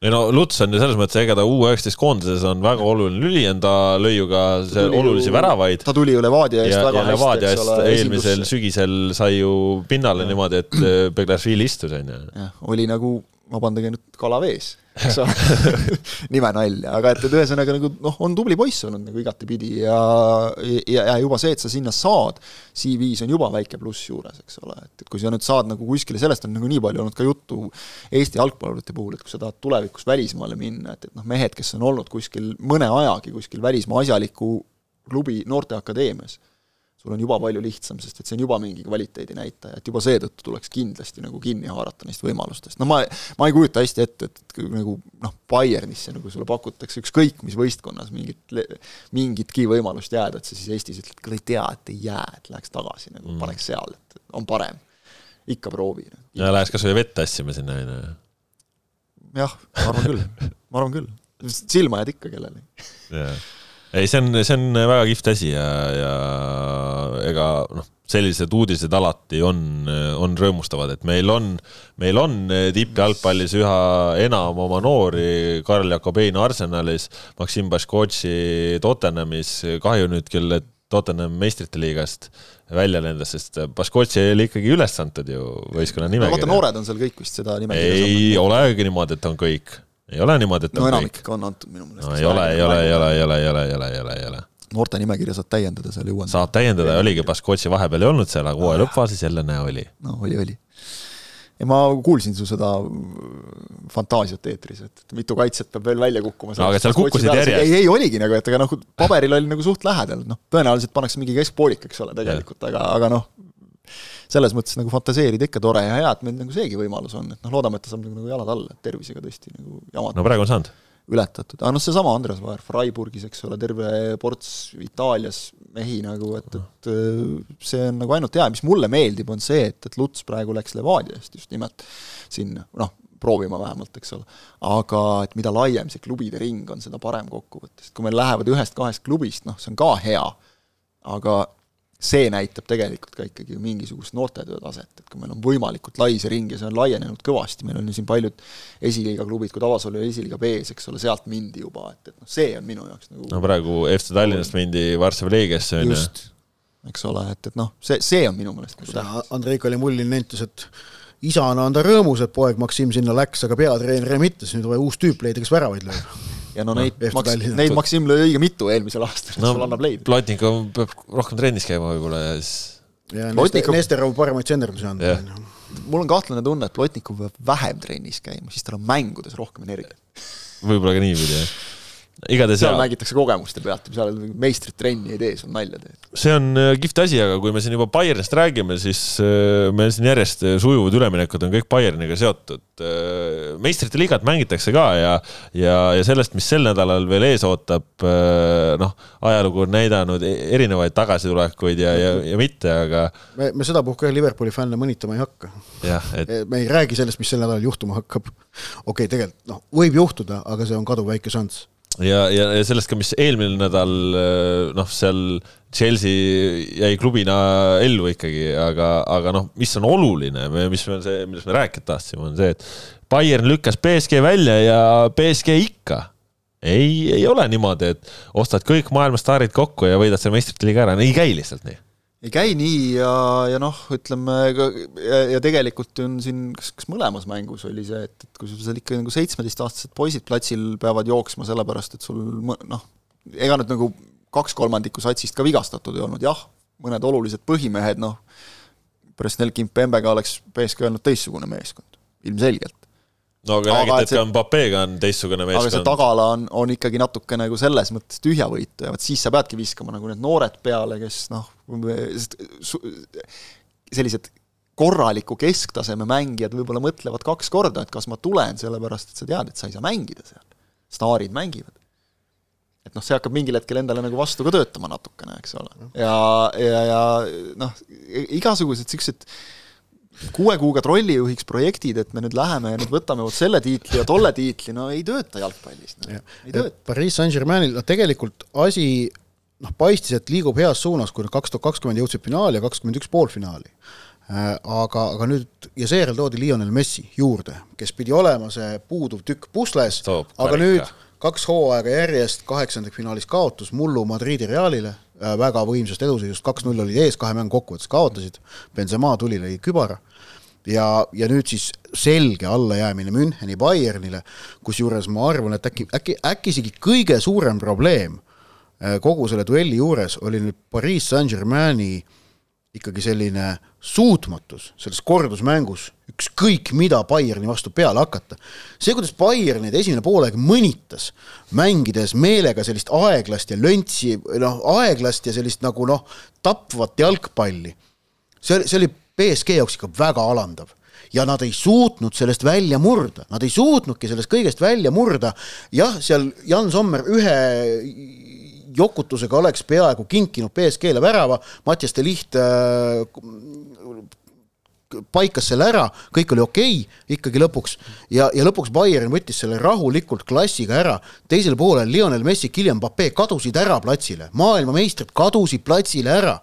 ei no Luts on ju selles mõttes, ega ta U19 koondises on väga oluline lüli, enda lõi ju ka olulisi ju, väravaid. ta tuli ju Levadia eest ja, väga ja hästi, eks ole. eelmisel esindusse. sügisel sai ju pinnale ja. niimoodi, et Beglašvili istus, on ju. jah, oli nagu, vabandage nüüd, kala vees eks ole. Nime nalja, aga et, et ühesõnaga nagu noh, on tubli poiss olnud nagu igatepidi ja, ja, ja juba see, et sa sinna saad, CV-s on juba väike pluss juures, eks ole, et, et kui sa nüüd saad nagu kuskile, sellest on nagu nii palju olnud ka juttu Eesti jalgpallurite puhul, et kui sa tahad tulevikus välismaale minna, et, et noh, mehed, kes on olnud kuskil mõne ajagi kuskil välismaa asjaliku klubi noorteakadeemias sul on juba palju lihtsam, sest et see on juba mingi kvaliteedi näitaja, et juba seetõttu tuleks kindlasti nagu kinni haarata neist võimalustest, no ma, ma ei kujuta hästi ette, et nagu noh, Bayernisse nagu sulle pakutakse ükskõik mis võistkonnas mingit, mingitki võimalust jääda, et sa siis Eestis ütled, kuule ei tea, et ei jää, et läheks tagasi nagu mm. paneks seal, et on parem. ikka proovi no.. ja läheks kas või vett tassima sinna, on ju. jah, ma arvan küll, ma arvan küll. silma jääd ikka kellelegi yeah ei, see on, see on väga kihvt asi ja, ja ega noh, sellised uudised alati on, on rõõmustavad, et meil on, meil on tippjalgpallis üha enam oma noori, Karl Jakobein Arsenalis, Maksim Baškotši Tottenhamis, kahju nüüd küll, et Tottenham meistrite liigast välja lendas, sest Baškotši oli ikkagi üles antud ju võistkonna nimekirja. vaata, noored on seal kõik vist seda nimekirja ei olegi niimoodi, et on kõik ei ole niimoodi, et no enamik ikka on antud minu meelest. no ei ole, ei ole, ei ole, ei ole, ei ole, ei ole, ei ole, ei ole. noorte nimekirja saab täiendada seal ju saab täiendada oligi, Baskotši vahepeal ei olnud seal, aga hooaja lõppfaasis jälle näe oli. no oli, oli. ja ma kuulsin su seda fantaasiat eetris, et mitu kaitset peab veel välja kukkuma. no aga seal kukkusid järjest. ei, ei oligi nagu, et aga noh, paberil oli nagu suht lähedal, noh, tõenäoliselt pannakse mingi keskpoolik, eks ole, tegelikult, aga, aga noh, selles mõttes nagu fantaseerida ikka tore ja hea, et meil nagu seegi võimalus on, et noh, loodame, et ta saab nagu jalad alla, et tervisega tõesti nagu jamad no praegu on saanud. ületatud, aga noh, seesama Andres Vaher Freiburgis, eks ole, terve ports Itaalias mehi nagu, et, et äh, see on nagu ainult hea, mis mulle meeldib, on see, et, et Luts praegu läks Levadiast just nimelt sinna, noh, proovima vähemalt, eks ole. aga et mida laiem see klubide ring on, seda parem kokkuvõttes, kui meil lähevad ühest-kahest klubist, noh, see on ka hea, aga see näitab tegelikult ka ikkagi mingisugust noortetöö taset, et kui meil on võimalikult lai see ring ja see on laienenud kõvasti, meil on ju siin paljud esiliiga klubid, kui Tavasol oli esiliiga B-s, eks ole, sealt mindi juba, et, et noh, see on minu jaoks nagu no praegu FC Tallinnast mindi Varssavi Leegiasse, on ju. eks ole, et, et noh, see, see on minu meelest nagu tähtis. Andrei Kalimullin nentis, et isana on ta rõõmus, et poeg Maksim sinna läks, aga peatreener mitte, siis nüüd on vaja uus tüüp leida, kes väravaid lööb ja no neid no, Maks-, neid Maksim lõi õige mitu eelmisel aastal no,, sul annab leida. Plotnikov peab rohkem trennis käima võib-olla ja siis ja Plotnikov... Nesterov paremaid senderdusi andnud. mul on kahtlane tunne, et Plotnikov peab vähem trennis käima, siis tal on mängudes rohkem energiat. võib-olla ka niipidi, jah igatahes seal mängitakse kogemuste pealt, seal meistrid trenni ei tee, sul nalja teed. see on äh, kihvt asi, aga kui me siin juba Bayernist räägime, siis äh, meil siin järjest sujuvad üleminekud on kõik Bayerniga seotud. Äh, meistrite liigat mängitakse ka ja, ja, ja sellest, mis sel nädalal veel ees ootab, noh, ajalugu on näidanud e-, erinevaid tagasitulekuid ja, ja, ja mitte, aga. me, me sedapuhku Liverpooli fänne mõnitama ei hakka. Et... me ei räägi sellest, mis sel nädalal juhtuma hakkab. okei okay,, tegelikult noh, võib juhtuda, aga see on kaduvväike šanss ja, ja, ja sellest ka, mis eelmine nädal noh, seal Chelsea jäi klubina ellu ikkagi, aga, aga noh, mis on oluline, mis on see, millest me rääkida tahtsime, on see, et Bayern lükkas BSG välja ja BSG ikka. Ei, ei ole niimoodi, et ostad kõik maailma staarid kokku ja võidad selle meistrite liiga ära, ei käi lihtsalt nii ei käi nii ja, ja noh, ütleme ja, ja tegelikult on siin, kas, kas mõlemas mängus oli see, et, et kui sul seal ikka nagu seitsmeteistaastased poisid platsil peavad jooksma sellepärast, et sul noh, ega nüüd nagu kaks kolmandikku satsist ka vigastatud ei olnud, jah, mõned olulised põhimehed, noh, Presnel Kimpembega oleks BSK olnud teistsugune meeskond, ilmselgelt no aga, aga räägite, et ka Mbappé'ga on teistsugune meeskond. aga see tagala on, on ikkagi natuke nagu selles mõttes tühjavõitu ja vot siis sa peadki viskama nagu need noored peale, kes noh, sellised korraliku kesktaseme mängijad võib-olla mõtlevad kaks korda, et kas ma tulen, sellepärast et sa tead, et sa ei saa mängida seal. staarid mängivad. et noh, see hakkab mingil hetkel endale nagu vastu ka töötama natukene, eks ole. ja, ja, ja noh, igasugused niisugused kuue kuuga trollijuhiks projektid, et me nüüd läheme ja nüüd võtame vot selle tiitli ja tolle tiitli, no ei tööta jalgpallis no.. ei tööta. Pariis Saint-Germainil, no tegelikult asi noh, paistis, et liigub heas suunas, kui nad kaks tuhat kakskümmend jõudsid finaali ja kakskümmend üks poolfinaali. Äh, aga, aga nüüd ja seejärel toodi Lionel Messi juurde, kes pidi olema see puuduv tükk pusles, aga nüüd kaks hooaega järjest kaheksandikfinaalis kaotus mullu Madridi Realile, väga võimsast eduseisust, kaks-null olid ees, kahe mängu kokkuvõttes kaotasid, Benzema tuli, lõi kübara. Ja, ja nüüd siis selge allajäämine Müncheni Bayernile, kusjuures ma arvan, et äkki, äkki, äkki isegi kõige suurem probleem äh, kogu selle duelli juures oli nüüd Pariis Saint-Germaini ikkagi selline suutmatus selles kordusmängus ükskõik mida Bayerni vastu peale hakata. see, kuidas Bayern neid esimene poolaeg mõnitas, mängides meelega sellist aeglast ja löntsi, noh, aeglast ja sellist nagu noh, tapvat jalgpalli, see see oli BSG jaoks ikka väga alandav ja nad ei suutnud sellest välja murda, nad ei suutnudki sellest kõigest välja murda. jah, seal Jan Sommer ühe jokutusega oleks peaaegu kinkinud BSG-le värava, Mattias de Licht äh, paikas selle ära, kõik oli okei okay, ikkagi lõpuks. Ja, ja lõpuks Bayern võttis selle rahulikult klassiga ära. teisel poolel Lionel Messi, Kylian Mbappe kadusid ära platsile, maailmameistrid kadusid platsile ära.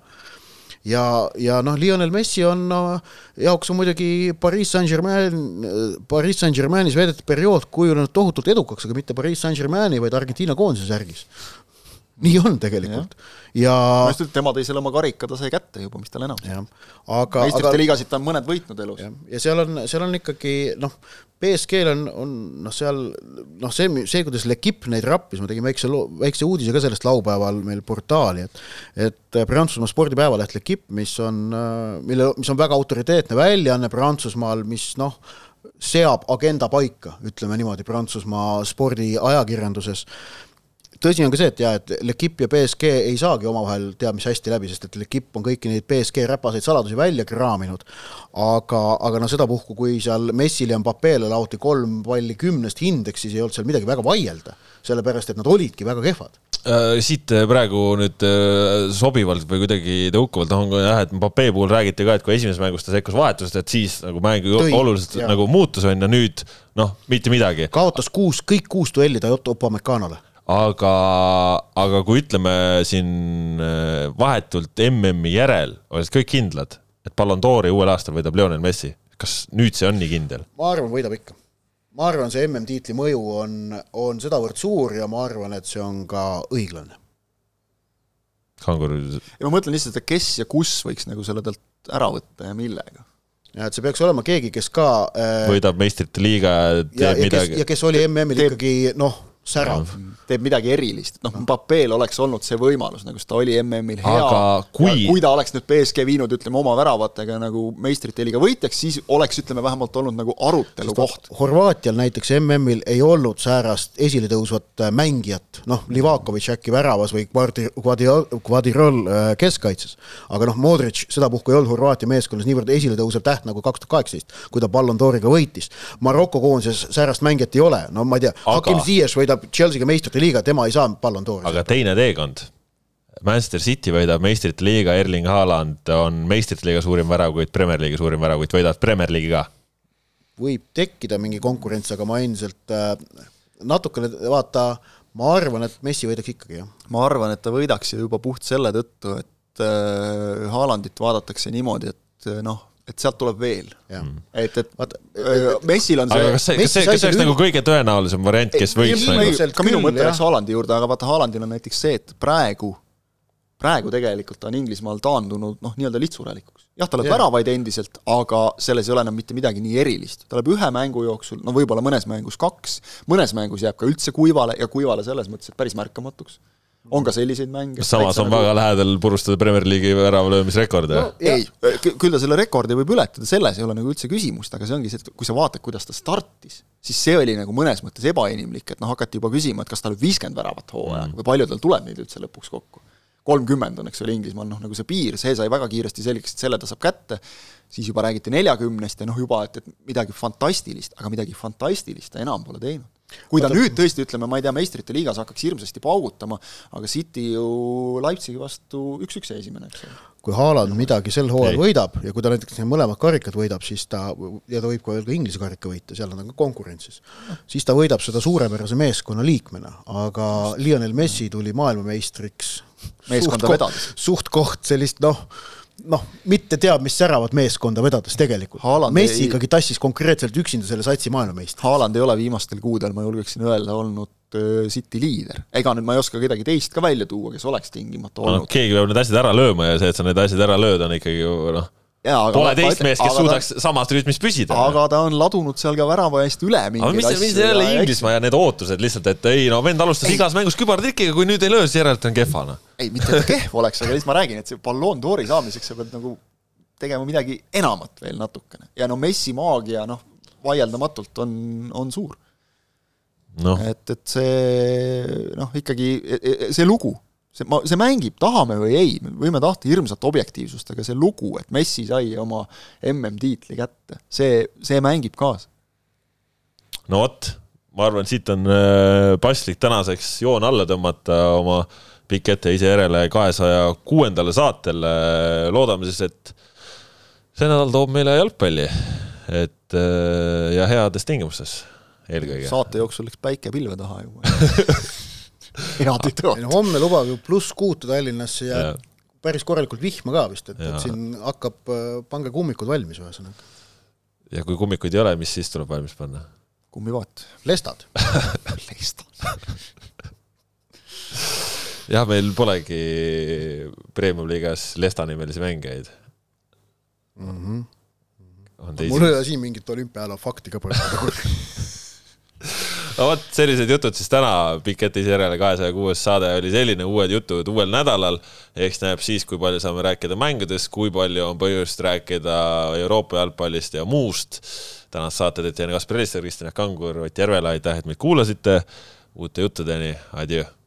Ja, ja noh, Lionel Messi on no, jaoks on muidugi Pariis Saint-Germain, Pariis Saint-Germainis veedetud periood kujunenud tohutult edukaks, aga mitte Pariis Saint-Germaini, vaid Argentiina koondise särgis nii on tegelikult. ja ma just ütlen, tema tõi selle oma karika, ta sai kätte juba, mis tal enam. aga meistrite liigasid ta on mõned võitnud elus. ja seal on, seal on ikkagi noh, BSG-l on, on noh, seal noh, see, see, kuidas L'Equipe neid rappis, ma tegin väikse loo, väikse uudise ka sellest laupäeval meil portaali, et et Prantsusmaa spordipäevaleht L'Equipe, mis on, mille, mis on väga autoriteetne väljaanne Prantsusmaal, mis noh, seab agenda paika, ütleme niimoodi, Prantsusmaa spordiajakirjanduses tõsi on ka see, et jaa, et L'Equipe ja BSG ei saagi omavahel teab mis hästi läbi, sest et L'Equipe on kõiki neid BSG räpaseid saladusi välja kraaminud, aga, aga noh, sedapuhku, kui seal Messile ja Mbappele laoti kolm palli kümnest hindeks, siis ei olnud seal midagi väga vaielda, sellepärast et nad olidki väga kehvad äh, siit äh, praegu nüüd äh, sobivalt või kuidagi tõukavalt tahan ka jah, et Mbappé puhul räägiti ka, et kui esimeses mängus ta sekkus vahetusest, et siis nagu mäng oluliselt jah. nagu muutus on ja nüüd noh, mitte midagi. kaotas kuus, kõik kuus duelli ta Otto Upamekanole aga, aga kui ütleme siin äh, vahetult MM-i järel olid kõik kindlad, et Ballon d'Ori uuel aastal võidab Lionel Messi, kas nüüd see on nii kindel? ma arvan, võidab ikka. ma arvan, see MM-tiitli mõju on, on sedavõrd suur ja ma arvan, et see on ka õiglane. Kangur. ja ma mõtlen lihtsalt, et kes ja kus võiks nagu selle talt ära võtta ja millega ja et see peaks olema keegi, kes ka äh, võidab meistrite liiga, teeb ja, ja midagi. ja kes oli MM-il ikkagi noh, särav teeb midagi erilist, noh, Mbappeel oleks olnud see võimalus, nagu ta oli MM-il hea, kui... kui ta oleks nüüd BSG viinud, ütleme, oma väravatega nagu meistrite liiga võitjaks, siis oleks, ütleme, vähemalt olnud nagu arutelu koht. Horvaatial näiteks MM-il ei olnud säärast esiletõusvat äh, mängijat, noh, Livakovic äkki väravas või Kvadi-, Kvadirol äh, keskkaitses. aga noh, Modric sedapuhku ei olnud Horvaatia meeskonnas niivõrd esiletõusev täht nagu kaks tuhat kaheksateist, kui ta Ballon d'Origa võitis. Maroko koondises säärast mängijat ei ole, no ma ei tea aga..., Hakim Ziyech võidab Chelsea'ga meistrite liiga, tema ei saa Ballon d'Ori. aga teine teekond. Manchester City võidab meistrite liiga, Erling Haaland on meistrite liiga suurim väravkutt, Premier League'i suurim väravkutt, võidavad Premier League'i ka. võib tekkida mingi konkurents, aga ma endiselt äh, natukene vaata, ma arvan, et Messi võidaks ikkagi, jah. ma arvan, et ta võidaks ja juba puht selle tõttu, et äh, Haalandit vaadatakse niimoodi, et äh, noh, et sealt tuleb veel. et, et vaata, Messil on see aga kas see, kas see, kas see oleks nagu kõige tõenäolisem variant, kes võiks nagu ka minu mõte läks Haalandi juurde, aga vaata, Haalandil on näiteks see, et praegu, praegu tegelikult on Inglismaal taandunud noh, nii-öelda litsuralikuks. jah, ta lööb väravaid endiselt, aga selles ei ole enam mitte midagi nii erilist. ta lööb ühe mängu jooksul, no võib-olla mõnes mängus kaks, mõnes mängus jääb ka üldse kuivale ja kuivale selles mõttes, et päris märkamatuks on ka selliseid mänge. samas on väga lähedal purustada Premier League'i väravalöömisrekorde no,. ei, küll ta selle rekordi võib ületada, selles ei ole nagu üldse küsimust, aga see ongi see, et kui sa vaatad, kuidas ta startis, siis see oli nagu mõnes mõttes ebainimlik, et noh, hakati juba küsima, et kas ta lööb viiskümmend väravat hooajaga mm. või palju tal tuleb neid üldse lõpuks kokku. kolmkümmend on, eks ole, Inglismaal noh, nagu see piir, see sai väga kiiresti selgeks, et selle ta saab kätte, siis juba räägiti neljakümnest ja noh, juba, et, et midagi fantastilist, aga midagi fantastilist ta enam pole teinud kui ta Oota. nüüd tõesti, ütleme, ma ei tea, meistrite liigas hakkaks hirmsasti paugutama, aga City ju Leipzigi vastu üks-üks esimene, eks ole. kui Haaland midagi sel hooajal võidab ja kui ta näiteks mõlemad karikad võidab, siis ta, ja ta võib ka veel ka Inglise karika võita, seal nad on ka konkurentsis, siis ta võidab seda suurepärase meeskonna liikmena, aga Lionel Messi tuli maailmameistriks meeskonda vedades. suht-koht sellist noh, noh, mitte teab mis säravat meeskonda vedades tegelikult. Messi ei... ikkagi tassis konkreetselt üksinda selle satsi maailmameistriks. Haaland ei ole viimastel kuudel, ma julgeksin öelda, olnud City liider. ega nüüd ma ei oska kedagi teist ka välja tuua, kes oleks tingimata olnud no,. keegi peab need asjad ära lööma ja see, et sa need asjad ära lööd, on ikkagi ju noh Pole teist meest, kes suudaks ta, samas rütmis püsida. aga ta on ladunud seal ka värava eest üle mingeid asju. mis jälle Inglismaa ja need ootused lihtsalt, et ei no vend alustas ei. igas mängus kübartrikiga, kui nüüd ei löö, siis järelikult on kehva noh. ei, mitte et kehv oleks, aga lihtsalt ma räägin, et see Ballon d'Ori saamiseks sa pead nagu tegema midagi enamat veel natukene. ja no Messi maagia noh, vaieldamatult on, on suur no.. et, et see noh, ikkagi e, e, see lugu see, ma, see mängib, tahame või ei, me võime tahta hirmsat objektiivsust, aga see lugu, et Messi sai oma MM-tiitli kätte, see, see mängib kaasa. no vot, ma arvan, siit on äh, paslik tänaseks joon alla tõmmata oma pikk etteheise järele kahesaja kuuendale saatele, loodame siis, et see nädal toob meile jalgpalli, et äh, ja heades tingimustes eelkõige. saate jooksul läks päike pilve taha juba ei no homme lubab ju pluss kuutu Tallinnasse ja, Ja. päris korralikult vihma ka vist, et, et siin hakkab, pange kummikud valmis ühesõnaga. ja kui kummikuid ei ole, mis siis tuleb valmis panna? kummivaat. lestad jah, meil polegi premium-liigas Lesta nimelisi mängijaid mm. -hmm. on mul ei ole siin mingit olümpiaala fakti ka praegu no vot, sellised jutud siis täna Piketis järele kahesaja kuues saade oli selline, uued jutud uuel nädalal. eks näeb siis, kui palju saame rääkida mängudest, kui palju on põhjust rääkida Euroopa jalgpallist ja muust. tänast saated teete Jan Kaspar Elisser, Kristjan Kangur, Ott Järvela, aitäh, et meid kuulasite. uute juttudeni, adjöö